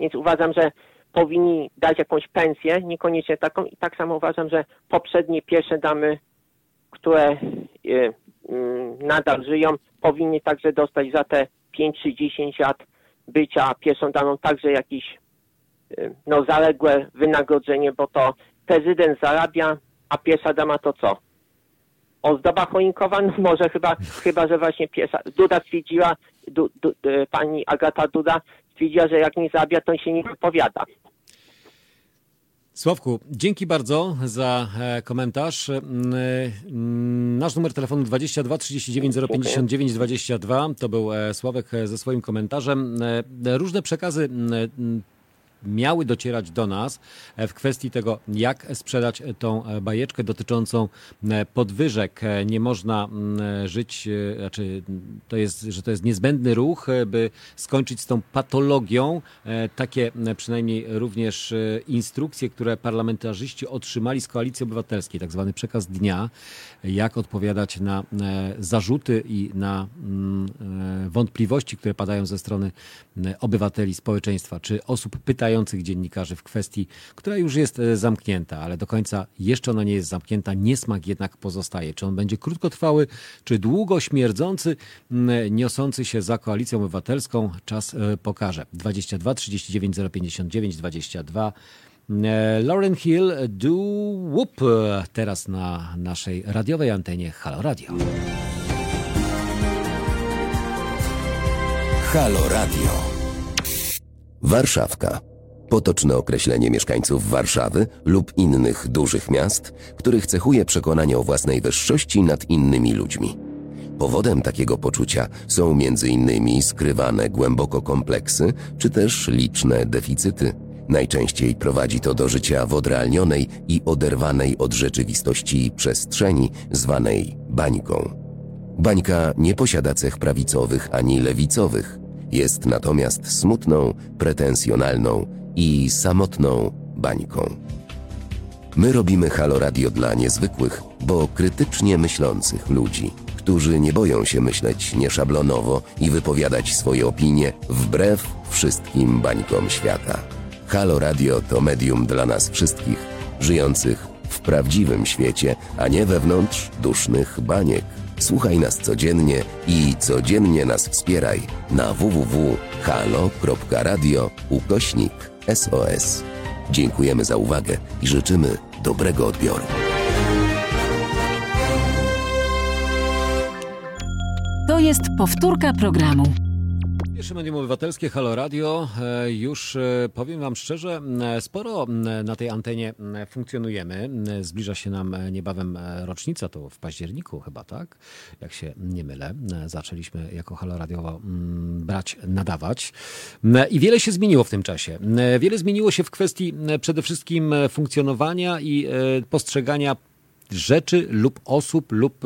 Więc uważam, że powinni dać jakąś pensję, niekoniecznie taką. I tak samo uważam, że poprzednie pierwsze damy, które e, mm, nadal żyją, powinny także dostać za te 5 czy 10 lat bycia pierwszą damą także jakieś e, no, zaległe wynagrodzenie, bo to prezydent zarabia, a pierwsza dama to co? Ozdoba choinkowa? No może chyba, chyba że właśnie pierwsza. Duda stwierdziła, du, du, e, pani Agata Duda stwierdziła, że jak nie zarabia, to się nie wypowiada. Sławku, dzięki bardzo za e, komentarz. Mm, mm, Nasz numer telefonu 22 39 059 22 to był e, Sławek e, ze swoim komentarzem. E, Różne przekazy mm, miały docierać do nas e, w kwestii tego, jak sprzedać tą e, bajeczkę dotyczącą e, podwyżek. E, Nie można mm, żyć, e, znaczy to jest, że to jest niezbędny ruch, e, by skończyć z tą patologią. E, Takie e, przynajmniej również e, instrukcje, które parlamentarzyści otrzymali z Koalicji Obywatelskiej, tak zwany przekaz dnia, jak odpowiadać na e, zarzuty i na mm, e, wątpliwości, które padają ze strony e, obywateli, społeczeństwa, czy osób pytających dziennikarzy w kwestii, która już jest e, zamknięta, ale do końca jeszcze ona nie jest zamknięta. Niesmak jednak pozostaje. Czy on będzie krótkotrwały, czy długo śmierdzący, niosący się za koalicją obywatelską, czas e, pokaże. 22 39 059 22 E, Lauren Hill, Do Whoop, e, teraz na naszej radiowej antenie Halo Radio. Halo Radio. Warszawka. Potoczne określenie mieszkańców Warszawy lub innych dużych miast, których cechuje przekonanie o własnej wyższości nad innymi ludźmi. Powodem takiego poczucia są m.in. skrywane głęboko kompleksy, czy też liczne deficyty. Najczęściej prowadzi to do życia w odrealnionej i oderwanej od rzeczywistości przestrzeni zwanej bańką. Bańka nie posiada cech prawicowych ani lewicowych. Jest natomiast smutną, pretensjonalną i samotną bańką. My robimy Halo Radio dla niezwykłych, bo krytycznie myślących ludzi, którzy nie boją się myśleć nieszablonowo i wypowiadać swoje opinie wbrew wszystkim bańkom świata. Halo Radio to medium dla nas wszystkich, żyjących w prawdziwym świecie, a nie wewnątrz dusznych baniek. Słuchaj nas codziennie i codziennie nas wspieraj na www.halo.radio ukośnik SOS. Dziękujemy za uwagę i życzymy dobrego odbioru. To jest powtórka programu. Pierwsze medium obywatelskie Halo Radio. E, już e, powiem Wam szczerze, e, sporo na tej antenie funkcjonujemy. Zbliża się nam niebawem rocznica, to w październiku chyba, tak? Jak się nie mylę. Zaczęliśmy jako Halo Radio brać, nadawać. I wiele się zmieniło w tym czasie. Wiele zmieniło się w kwestii przede wszystkim funkcjonowania i postrzegania rzeczy lub osób lub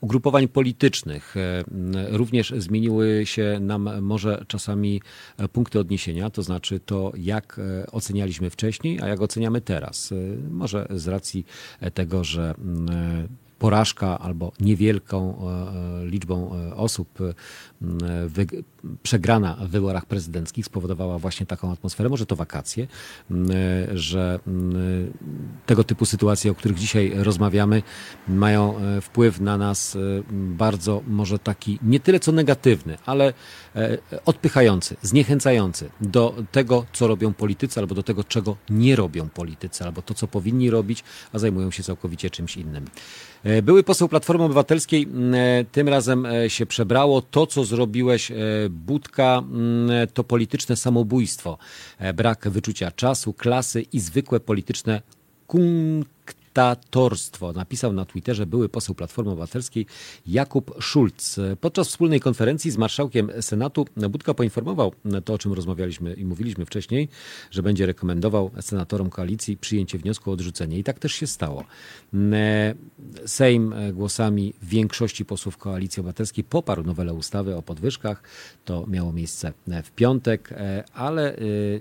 ugrupowań politycznych. E, również zmieniły się nam może czasami punkty odniesienia, to znaczy to, jak e, ocenialiśmy wcześniej, a jak oceniamy teraz. E, może z racji tego, że porażka albo niewielką liczbą osób przegrana w wyborach prezydenckich spowodowała właśnie taką atmosferę. Może to wakacje, że tego typu sytuacje, o których dzisiaj rozmawiamy, mają e, wpływ na nas e, bardzo może taki nie tyle co negatywny, ale e, odpychający, zniechęcający do tego, co robią politycy, albo do tego, czego nie robią politycy, albo to, co powinni robić, a zajmują się całkowicie czymś innym. Były poseł Platformy Obywatelskiej tym razem się przebrało. To, co zrobiłeś, Budka, to polityczne samobójstwo. Brak wyczucia czasu, klasy i zwykłe polityczne kunktatorstwo. Napisał na Twitterze były poseł Platformy Obywatelskiej Jakub Schulz. Podczas wspólnej konferencji z marszałkiem Senatu Budka poinformował to, o czym rozmawialiśmy i mówiliśmy wcześniej, że będzie rekomendował senatorom koalicji przyjęcie wniosku o odrzucenie. I tak też się stało. Sejm głosami większości posłów koalicji obywatelskiej poparł nowelę ustawy o podwyżkach. To miało miejsce w piątek, ale y,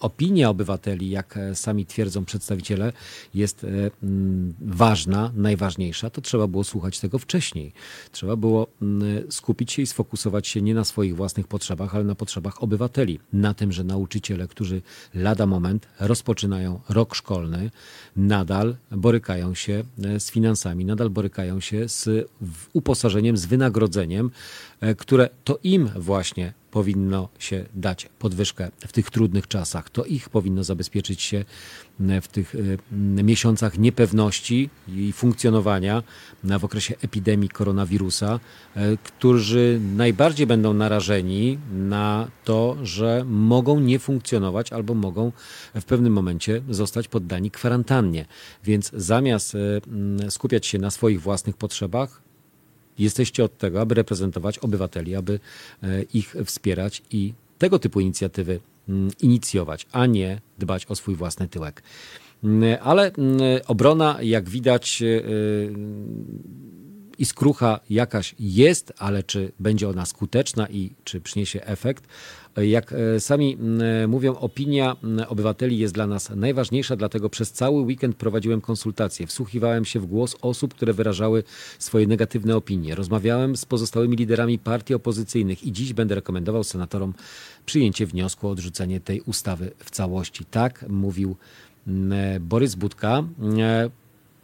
opinia obywateli, jak e, sami twierdzą przedstawiciele, jest e, mm, ważna, najważniejsza, to trzeba było słuchać tego wcześniej. Trzeba było mm, skupić się i sfokusować się nie na swoich własnych potrzebach, ale na potrzebach obywateli. Na tym, że nauczyciele, którzy lada moment rozpoczynają rok szkolny, nadal borykają się e, z finansami, nadal borykają się z uposażeniem, z wynagrodzeniem, które to im właśnie powinno się dać podwyżkę w tych trudnych czasach. To ich powinno zabezpieczyć się w tych miesiącach niepewności i funkcjonowania w okresie epidemii koronawirusa, e, którzy najbardziej będą narażeni na to, że mogą nie funkcjonować albo mogą w pewnym momencie zostać poddani kwarantannie. Więc zamiast e, skupiać się na swoich własnych potrzebach, Jesteście od tego, aby reprezentować obywateli, aby e, ich wspierać i tego typu inicjatywy mm, inicjować, a nie dbać o swój własny tyłek. Mm, ale mm, obrona, jak widać, e, i skrucha jakaś jest, ale czy będzie ona skuteczna i czy przyniesie efekt, jak e, sami e, mówią, opinia obywateli jest dla nas najważniejsza, dlatego przez cały weekend prowadziłem konsultacje. Wsłuchiwałem się w głos osób, które wyrażały swoje negatywne opinie. Rozmawiałem z pozostałymi liderami partii opozycyjnych i dziś będę rekomendował senatorom przyjęcie wniosku o odrzucenie tej ustawy w całości. Tak mówił Borys Budka.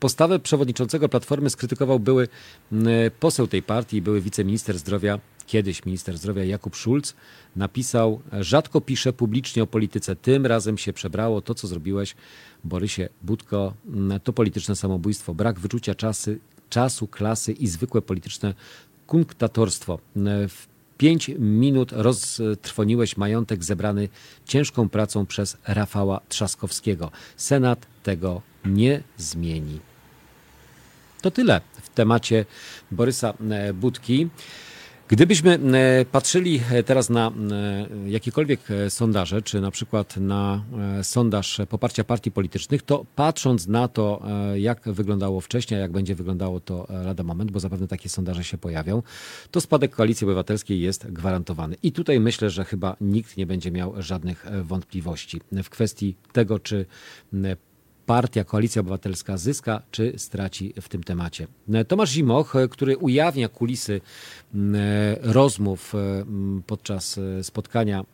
Postawę przewodniczącego Platformy skrytykował były poseł tej partii, były wiceminister zdrowia kiedyś minister zdrowia Jakub Schulz napisał: Rzadko piszę publicznie o polityce, tym razem się przebrało. To, co zrobiłeś, Borysie Budko, to polityczne samobójstwo, brak wyczucia czasy, czasu, klasy i zwykłe polityczne kunktatorstwo. W pięć minut roztrwoniłeś majątek zebrany ciężką pracą przez Rafała Trzaskowskiego. Senat tego nie zmieni. To tyle w temacie Borysa Budki. Gdybyśmy e, patrzyli e, teraz na e, jakiekolwiek sondaże, czy na przykład na sondaż poparcia partii politycznych, to patrząc na to, jak wyglądało wcześniej, jak będzie wyglądało to lada moment, bo zapewne takie sondaże się pojawią, to spadek koalicji obywatelskiej jest gwarantowany. I tutaj myślę, że chyba nikt nie będzie miał żadnych wątpliwości w kwestii tego, czy partia, koalicja obywatelska zyska czy straci w tym temacie. Tomasz Zimoch, który ujawnia kulisy mm, rozmów podczas e, spotkania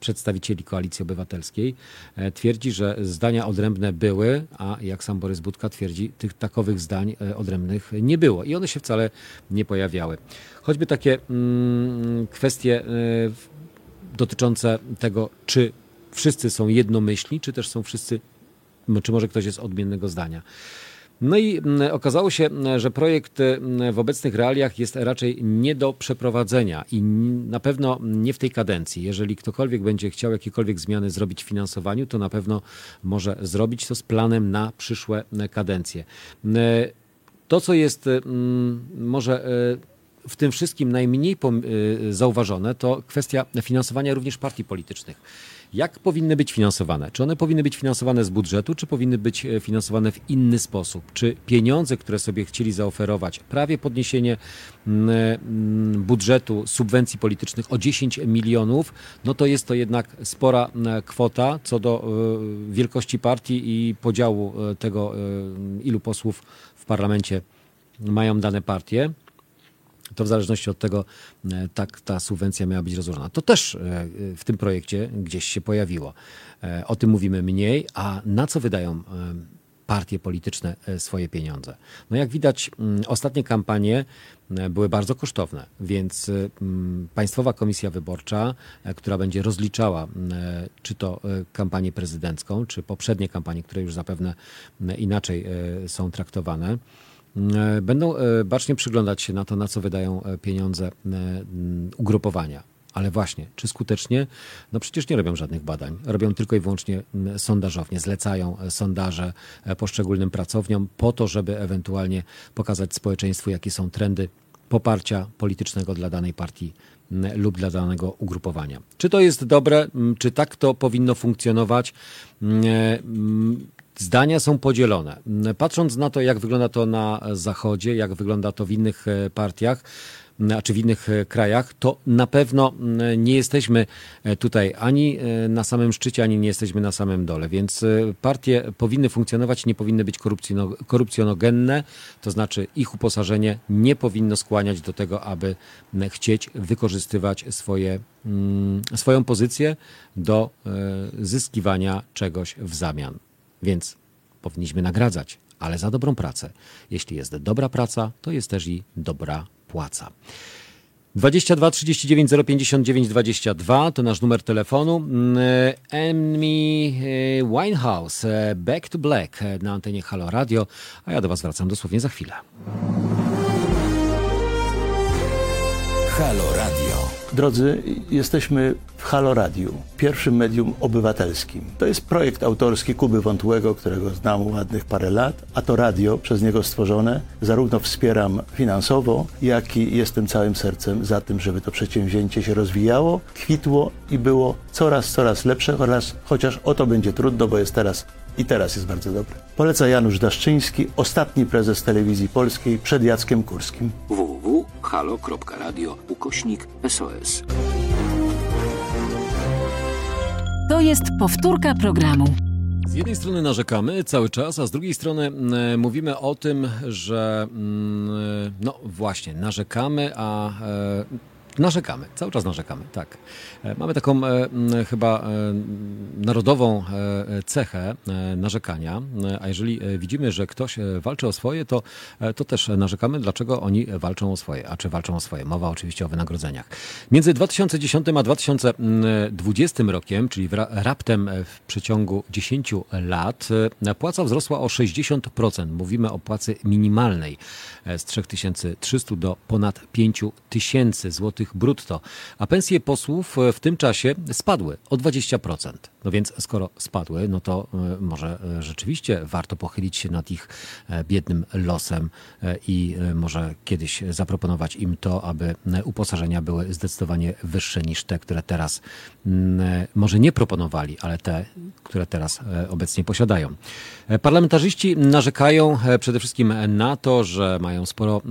przedstawicieli koalicji obywatelskiej, e, twierdzi, że zdania odrębne były, a jak sam Borys Budka twierdzi, tych takowych zdań e, odrębnych nie było i one się wcale nie pojawiały. Choćby takie kwestie dotyczące tego, czy wszyscy są jednomyślni, czy też są wszyscy czy może ktoś jest odmiennego zdania. No i okazało się, że projekt w obecnych realiach jest raczej nie do przeprowadzenia i na pewno nie w tej kadencji. Jeżeli ktokolwiek będzie chciał jakiekolwiek zmiany zrobić w finansowaniu, to na pewno może zrobić to z planem na przyszłe kadencje. To, co jest może w tym wszystkim najmniej zauważone, to kwestia finansowania również partii politycznych. Jak powinny być finansowane? Czy one powinny być finansowane z budżetu, czy powinny być e, finansowane w inny sposób? Czy pieniądze, które sobie chcieli zaoferować, prawie podniesienie mm, mm, budżetu subwencji politycznych o 10 milionów, no to jest to jednak spora kwota co do e, wielkości partii i podziału e, tego, ilu posłów w parlamencie mają dane partie to w zależności od tego e, tak ta subwencja miała być rozłożona. To też e, w tym projekcie gdzieś się pojawiło. E, o tym mówimy mniej, a na co wydają partie polityczne swoje pieniądze. No jak widać, ostatnie kampanie były bardzo kosztowne, więc Państwowa Komisja Wyborcza, która będzie rozliczała czy to kampanię prezydencką, czy poprzednie kampanie, które już zapewne inaczej są traktowane, E, będą e, bacznie przyglądać się na to, na co wydają e, pieniądze ugrupowania. Ale właśnie, czy skutecznie? No przecież nie robią żadnych badań. Robią tylko i wyłącznie sondażownie. Zlecają sondaże poszczególnym pracowniom po to, żeby ewentualnie pokazać społeczeństwu, jakie są trendy poparcia politycznego dla danej partii lub dla danego ugrupowania. Czy to jest dobre? Czy tak to powinno funkcjonować? Zdania są podzielone. Patrząc na to, jak wygląda to na Zachodzie, jak wygląda to w innych e, partiach, czy w innych e, krajach, to na pewno nie jesteśmy e, tutaj ani na samym szczycie, ani nie jesteśmy na samym dole. Więc partie powinny funkcjonować, nie powinny być korupcjonogenne, to znaczy ich uposażenie nie powinno skłaniać do tego, aby chcieć wykorzystywać swoje, swoją pozycję do zyskiwania czegoś w zamian. Więc powinniśmy nagradzać, ale za dobrą pracę. Jeśli jest dobra praca, to jest też i dobra płaca. 22 39 059 22 to nasz numer telefonu. Amy e, Winehouse, e, Back to Black e, na antenie Halo Radio, a ja do Was wracam dosłownie za chwilę. Halo Radio. Drodzy, jesteśmy w Halo Radiu, pierwszym medium obywatelskim. To jest projekt autorski Kuby Wątłego, którego znam ładnych parę lat, a to radio przez niego stworzone zarówno wspieram finansowo, jak i jestem całym sercem za tym, żeby to przedsięwzięcie się rozwijało, kwitło i było coraz, coraz lepsze, chociaż, chociaż o to będzie trudno, bo jest teraz i teraz jest bardzo dobry. Poleca Janusz Daszczyński, ostatni prezes telewizji polskiej przed Jackiem Kurskim. www.halo.radio ukośnik SOS. To jest powtórka programu. Z jednej strony narzekamy cały czas, a z drugiej strony e, mówimy o tym, że mm, no właśnie, narzekamy, a e, Narzekamy, cały czas narzekamy, tak. E, mamy taką e, chyba e, narodową e, cechę e, narzekania, e, a jeżeli widzimy, że ktoś walczy o swoje, to, to też narzekamy, dlaczego oni walczą o swoje, a czy walczą o swoje. Mowa oczywiście o wynagrodzeniach. Między 2010 a 2020 rokiem, czyli raptem w przeciągu 10 lat, płaca wzrosła o 60%. Mówimy o płacy minimalnej z 3300 do ponad 5000 zł brutto, a pensje posłów w tym czasie spadły o 20%. No więc skoro spadły, no to e, może e, rzeczywiście warto pochylić się nad ich e, biednym losem i może kiedyś zaproponować im to, aby uposażenia były zdecydowanie wyższe niż te, które teraz może nie proponowali, ale te, które teraz obecnie posiadają. Parlamentarzyści narzekają przede wszystkim na to, że mają sporo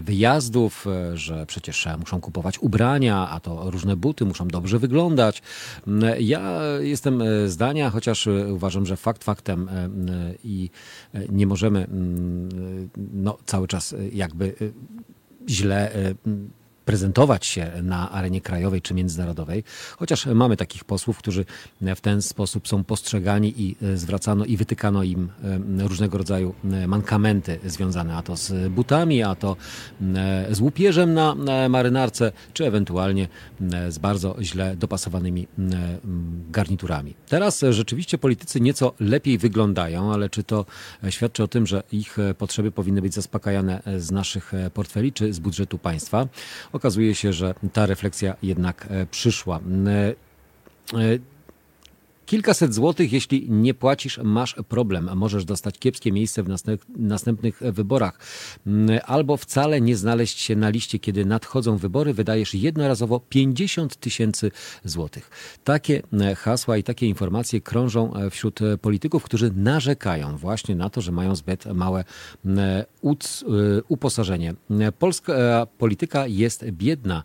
wyjazdów, że przecież muszą kupować ubrania, a to różne buty muszą dobrze wyglądać. Ja jestem e, zdania, chociaż e, uważam, że fakt faktem e, i nie możemy no, cały czas jakby źle prezentować się na arenie krajowej czy międzynarodowej, chociaż mamy takich posłów, którzy w ten sposób są postrzegani i zwracano i wytykano im różnego rodzaju mankamenty związane a to z butami, a to z łupieżem na marynarce, czy ewentualnie z bardzo źle dopasowanymi garniturami. Teraz rzeczywiście politycy nieco lepiej wyglądają, ale czy to świadczy o tym, że ich potrzeby powinny być zaspokajane z naszych portfeli czy z budżetu państwa? Okazuje się, że ta refleksja jednak przyszła. Kilkaset złotych, jeśli nie płacisz, masz problem. Możesz dostać kiepskie miejsce w następnych wyborach. Mm, albo wcale nie znaleźć się na liście, kiedy nadchodzą wybory, wydajesz jednorazowo 50 tysięcy złotych. Takie e, hasła i takie informacje krążą e, wśród polityków, którzy narzekają właśnie na to, że mają zbyt małe e, uposażenie. Polska polityka jest biedna.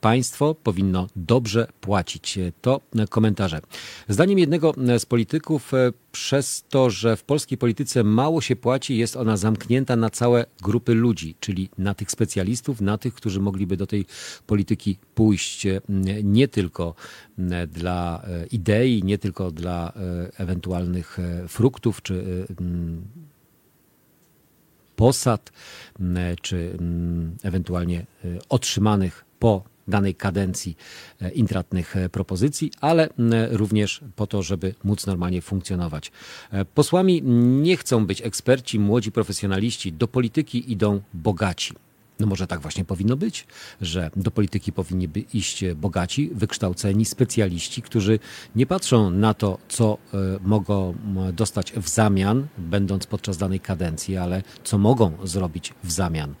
Państwo powinno dobrze płacić. To komentarze. Zdaniem jednego e, z polityków, e, przez to, że w polskiej polityce mało się płaci, jest ona zamknięta na całe grupy ludzi, czyli na tych specjalistów, na tych, którzy mogliby do tej polityki pójść e, nie tylko dla idei, nie tylko dla ewentualnych fruktów czy posad, czy ewentualnie otrzymanych po danej kadencji e, intratnych e, propozycji, ale również po to, żeby móc normalnie funkcjonować. E, posłami nie chcą być eksperci, młodzi profesjonaliści. Do polityki idą bogaci. No może tak właśnie powinno być, że do polityki powinni by iść bogaci, wykształceni specjaliści, którzy nie patrzą na to, co mogą dostać w zamian, będąc podczas danej kadencji, ale co mogą zrobić w zamian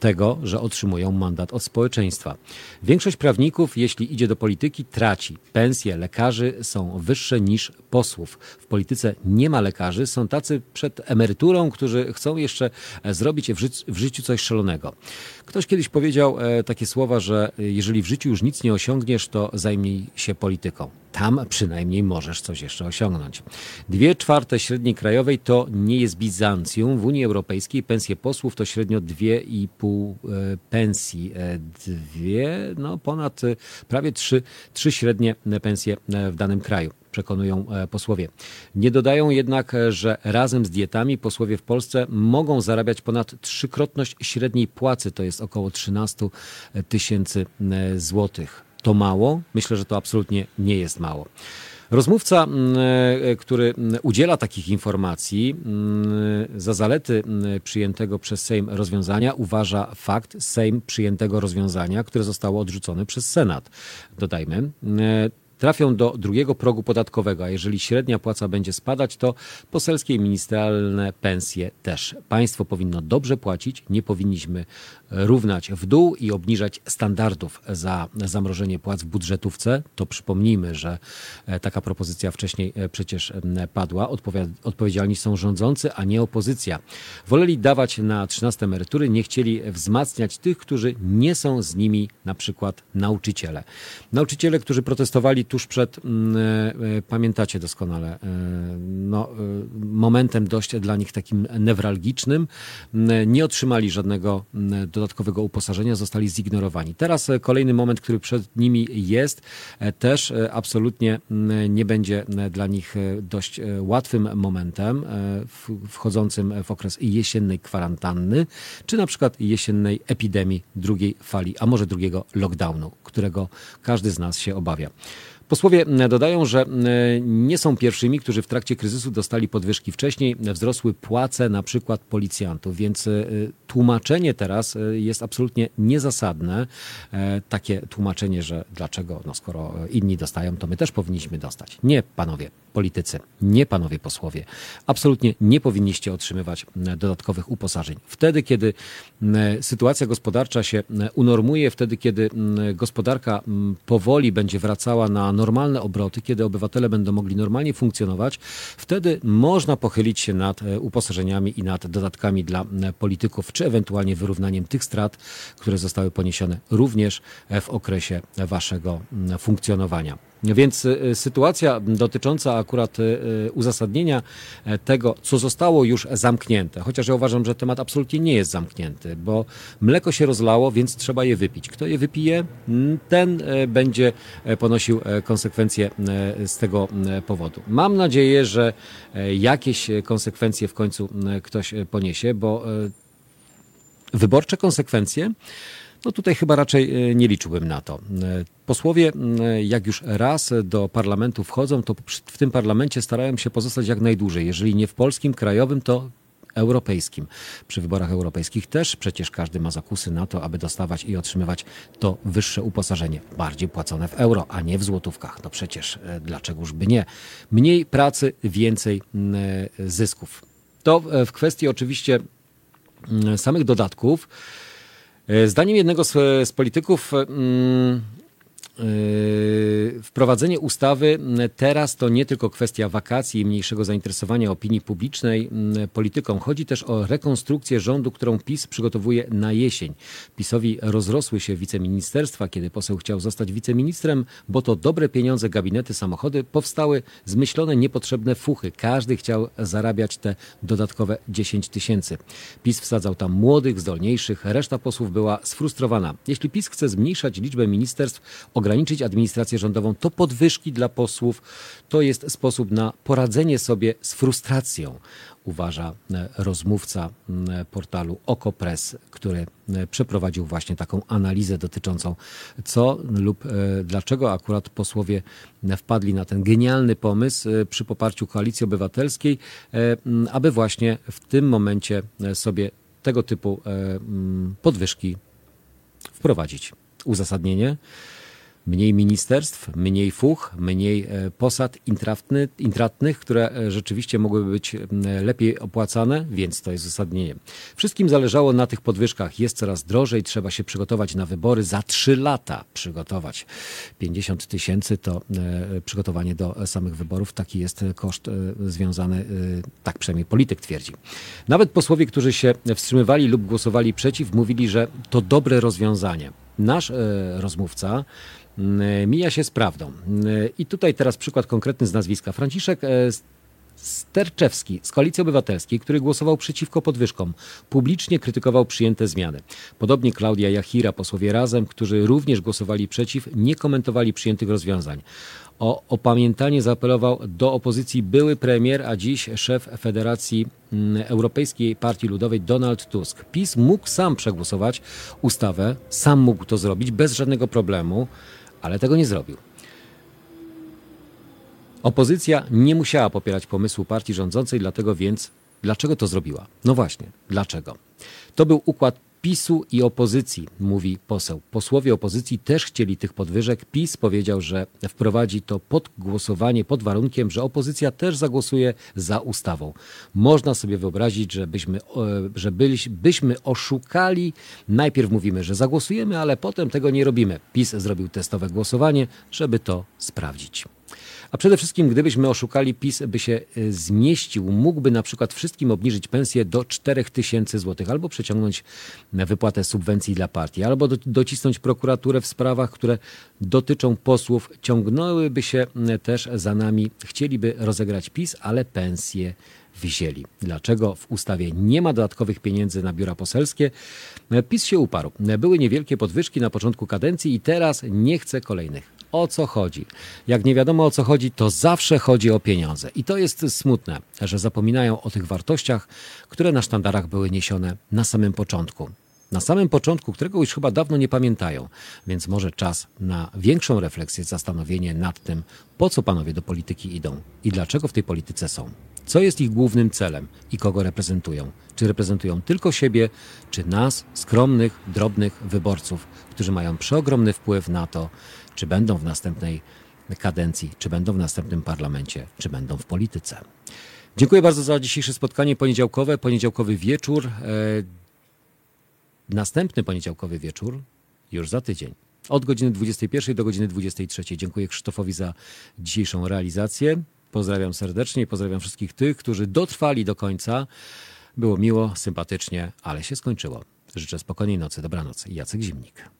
tego, że otrzymują mandat od społeczeństwa. Większość prawników, jeśli idzie do polityki, traci. Pensje lekarzy są wyższe niż posłów. W polityce nie ma lekarzy, są tacy przed emeryturą, którzy chcą jeszcze zrobić w, życiu, w życiu coś szalonego. Ktoś kiedyś powiedział e, takie słowa, że jeżeli w życiu już nic nie osiągniesz, to zajmij się polityką. Tam przynajmniej możesz coś jeszcze osiągnąć. Dwie czwarte średniej krajowej to nie jest Bizancjum. W Unii Europejskiej pensje posłów to średnio dwie i e, pensji. E, dwie, no ponad prawie trzy, trzy średnie pensje w danym kraju przekonują e, posłowie. Nie dodają jednak, e, że razem z dietami posłowie w Polsce mogą zarabiać ponad trzykrotność średniej płacy, to jest około 13 tysięcy e, złotych. To mało? Myślę, że to absolutnie nie jest mało. Rozmówca, który udziela takich informacji, za zalety przyjętego przez Sejm rozwiązania uważa fakt Sejm przyjętego rozwiązania, które zostało odrzucone przez Senat. Dodajmy, trafią do drugiego progu podatkowego, a jeżeli średnia płaca będzie spadać, to poselskie i ministerialne pensje też. Państwo powinno dobrze płacić, nie powinniśmy równać w dół i obniżać standardów za zamrożenie płac w budżetówce. To przypomnijmy, że e, taka propozycja wcześniej e, przecież padła. Odpowiedzialni są rządzący, a nie opozycja. Woleli dawać na 13 emerytury, nie chcieli wzmacniać tych, którzy nie są z nimi, na przykład nauczyciele. Nauczyciele, którzy protestowali tuż przed, e, pamiętacie doskonale, no, momentem dość dla nich takim newralgicznym, nie otrzymali żadnego do dodatkowego uposażenia zostali zignorowani. Teraz e, kolejny moment, który przed nimi jest, e, też e, absolutnie nie będzie dla nich dość łatwym momentem, wchodzącym w okres jesiennej kwarantanny, czy na przykład jesiennej epidemii drugiej fali, a może drugiego lockdownu, którego każdy z nas się obawia. Posłowie dodają, że nie są pierwszymi, którzy w trakcie kryzysu dostali podwyżki wcześniej. Wzrosły płace na przykład policjantów, więc e, tłumaczenie teraz e, jest absolutnie niezasadne. E, takie tłumaczenie, że dlaczego, no skoro inni dostają, to my też powinniśmy dostać. Nie, panowie politycy, nie panowie posłowie. Absolutnie nie powinniście otrzymywać dodatkowych uposażeń. Wtedy, kiedy sytuacja gospodarcza się unormuje, wtedy, kiedy gospodarka powoli będzie wracała na normalne obroty, kiedy obywatele będą mogli normalnie funkcjonować, wtedy można pochylić się nad e, uposażeniami i nad dodatkami dla e, polityków, czy ewentualnie wyrównaniem tych strat, które zostały poniesione również w okresie waszego funkcjonowania. Więc y, sytuacja dotycząca akurat y, uzasadnienia e, tego, co zostało już zamknięte, chociaż ja uważam, że temat absolutnie nie jest zamknięty, bo mleko się rozlało, więc trzeba je wypić. Kto je wypije, ten e, będzie e, ponosił konsekwencje z tego powodu. Mam nadzieję, że jakieś konsekwencje w końcu ktoś poniesie, bo wyborcze konsekwencje no tutaj chyba raczej e, nie liczyłbym na to. E, posłowie, jak już raz do parlamentu wchodzą, to w tym parlamencie starają się pozostać jak najdłużej. Jeżeli nie w polskim, krajowym, to europejskim. Przy wyborach europejskich też przecież każdy ma zakusy na to, aby dostawać i otrzymywać to wyższe uposażenie, bardziej płacone w euro, a nie w złotówkach. No przecież e, dlaczegoż by nie? Mniej pracy, więcej zysków. To w kwestii oczywiście samych dodatków. E, zdaniem jednego z, z polityków mm, Yy, wprowadzenie ustawy teraz to nie tylko kwestia wakacji i mniejszego zainteresowania opinii publicznej mm, polityką. Chodzi też o rekonstrukcję rządu, którą PiS przygotowuje na jesień. PiSowi rozrosły się wiceministerstwa, kiedy poseł chciał zostać wiceministrem, bo to dobre pieniądze, gabinety, samochody, powstały zmyślone, niepotrzebne fuchy. Każdy chciał zarabiać te dodatkowe 10 tysięcy. PiS wsadzał tam młodych, zdolniejszych, reszta posłów była sfrustrowana. Jeśli PiS chce zmniejszać liczbę ministerstw, ograniczyć administrację rządową, to podwyżki dla posłów. To jest sposób na poradzenie sobie z frustracją, uważa e, rozmówca portalu Okopres, który e, przeprowadził właśnie taką analizę dotyczącą co lub e, dlaczego akurat posłowie wpadli na ten genialny pomysł przy poparciu Koalicji Obywatelskiej, aby właśnie w tym momencie sobie tego typu podwyżki wprowadzić. Uzasadnienie mniej ministerstw, mniej fuch, mniej e, posad intratny, intratnych, które e, rzeczywiście mogłyby być lepiej opłacane, więc to jest uzasadnienie. Wszystkim zależało na tych podwyżkach. Jest coraz drożej, trzeba się przygotować na wybory. Za trzy lata przygotować. 50 tysięcy to e, przygotowanie do samych wyborów. Taki jest koszt związany, tak przynajmniej polityk twierdzi. Nawet posłowie, którzy się wstrzymywali lub głosowali przeciw, mówili, że to dobre rozwiązanie. Nasz rozmówca mija się z prawdą. Mm, I tutaj teraz przykład konkretny z nazwiska. Franciszek e, Sterczewski z Koalicji Obywatelskiej, który głosował przeciwko podwyżkom, publicznie krytykował przyjęte zmiany. Podobnie Klaudia Jachira, posłowie Razem, którzy również głosowali przeciw, nie komentowali przyjętych rozwiązań. O opamiętanie zaapelował do opozycji były premier, a dziś szef Federacji mm, Europejskiej Partii Ludowej Donald Tusk. PiS mógł sam przegłosować ustawę, sam mógł to zrobić bez żadnego problemu ale tego nie zrobił. Opozycja nie musiała popierać pomysłu partii rządzącej, dlatego więc dlaczego to zrobiła? No właśnie, dlaczego? To był układ PiSu i opozycji, mówi poseł. Posłowie opozycji też chcieli tych podwyżek. PiS powiedział, że wprowadzi to pod głosowanie pod warunkiem, że opozycja też zagłosuje za ustawą. Można sobie wyobrazić, że byśmy, że byśmy oszukali. Najpierw mówimy, że zagłosujemy, ale potem tego nie robimy. PiS zrobił testowe głosowanie, żeby to sprawdzić. A przede wszystkim, gdybyśmy oszukali, PiS by się y, zmieścił. Mógłby na przykład wszystkim obniżyć pensję do 4000 zł, albo przeciągnąć wypłatę subwencji dla partii, albo do, docisnąć prokuraturę w sprawach, które dotyczą posłów. Ciągnęłyby się y, też za nami, chcieliby rozegrać PiS, ale pensje wzięli. Dlaczego w ustawie nie ma dodatkowych pieniędzy na biura poselskie? PiS się uparł. Były niewielkie podwyżki na początku kadencji i teraz nie chce kolejnych o co chodzi. Jak nie wiadomo o co chodzi, to zawsze chodzi o pieniądze. I to jest smutne, że zapominają o tych wartościach, które na sztandarach były niesione na samym początku. Na samym początku, którego już chyba dawno nie pamiętają, więc może czas na większą refleksję, zastanowienie nad tym, po co panowie do polityki idą i dlaczego w tej polityce są. Co jest ich głównym celem i kogo reprezentują? Czy reprezentują tylko siebie, czy nas, skromnych, drobnych wyborców, którzy mają przeogromny wpływ na to, czy będą w następnej kadencji, czy będą w następnym parlamencie, czy będą w polityce. Dziękuję bardzo za dzisiejsze spotkanie poniedziałkowe, poniedziałkowy wieczór. E, następny poniedziałkowy wieczór już za tydzień. Od godziny 21 do godziny 23. Dziękuję Krzysztofowi za dzisiejszą realizację. Pozdrawiam serdecznie i pozdrawiam wszystkich tych, którzy dotrwali do końca. Było miło, sympatycznie, ale się skończyło. Życzę spokojnej nocy, dobranoc. Jacek Zimnik.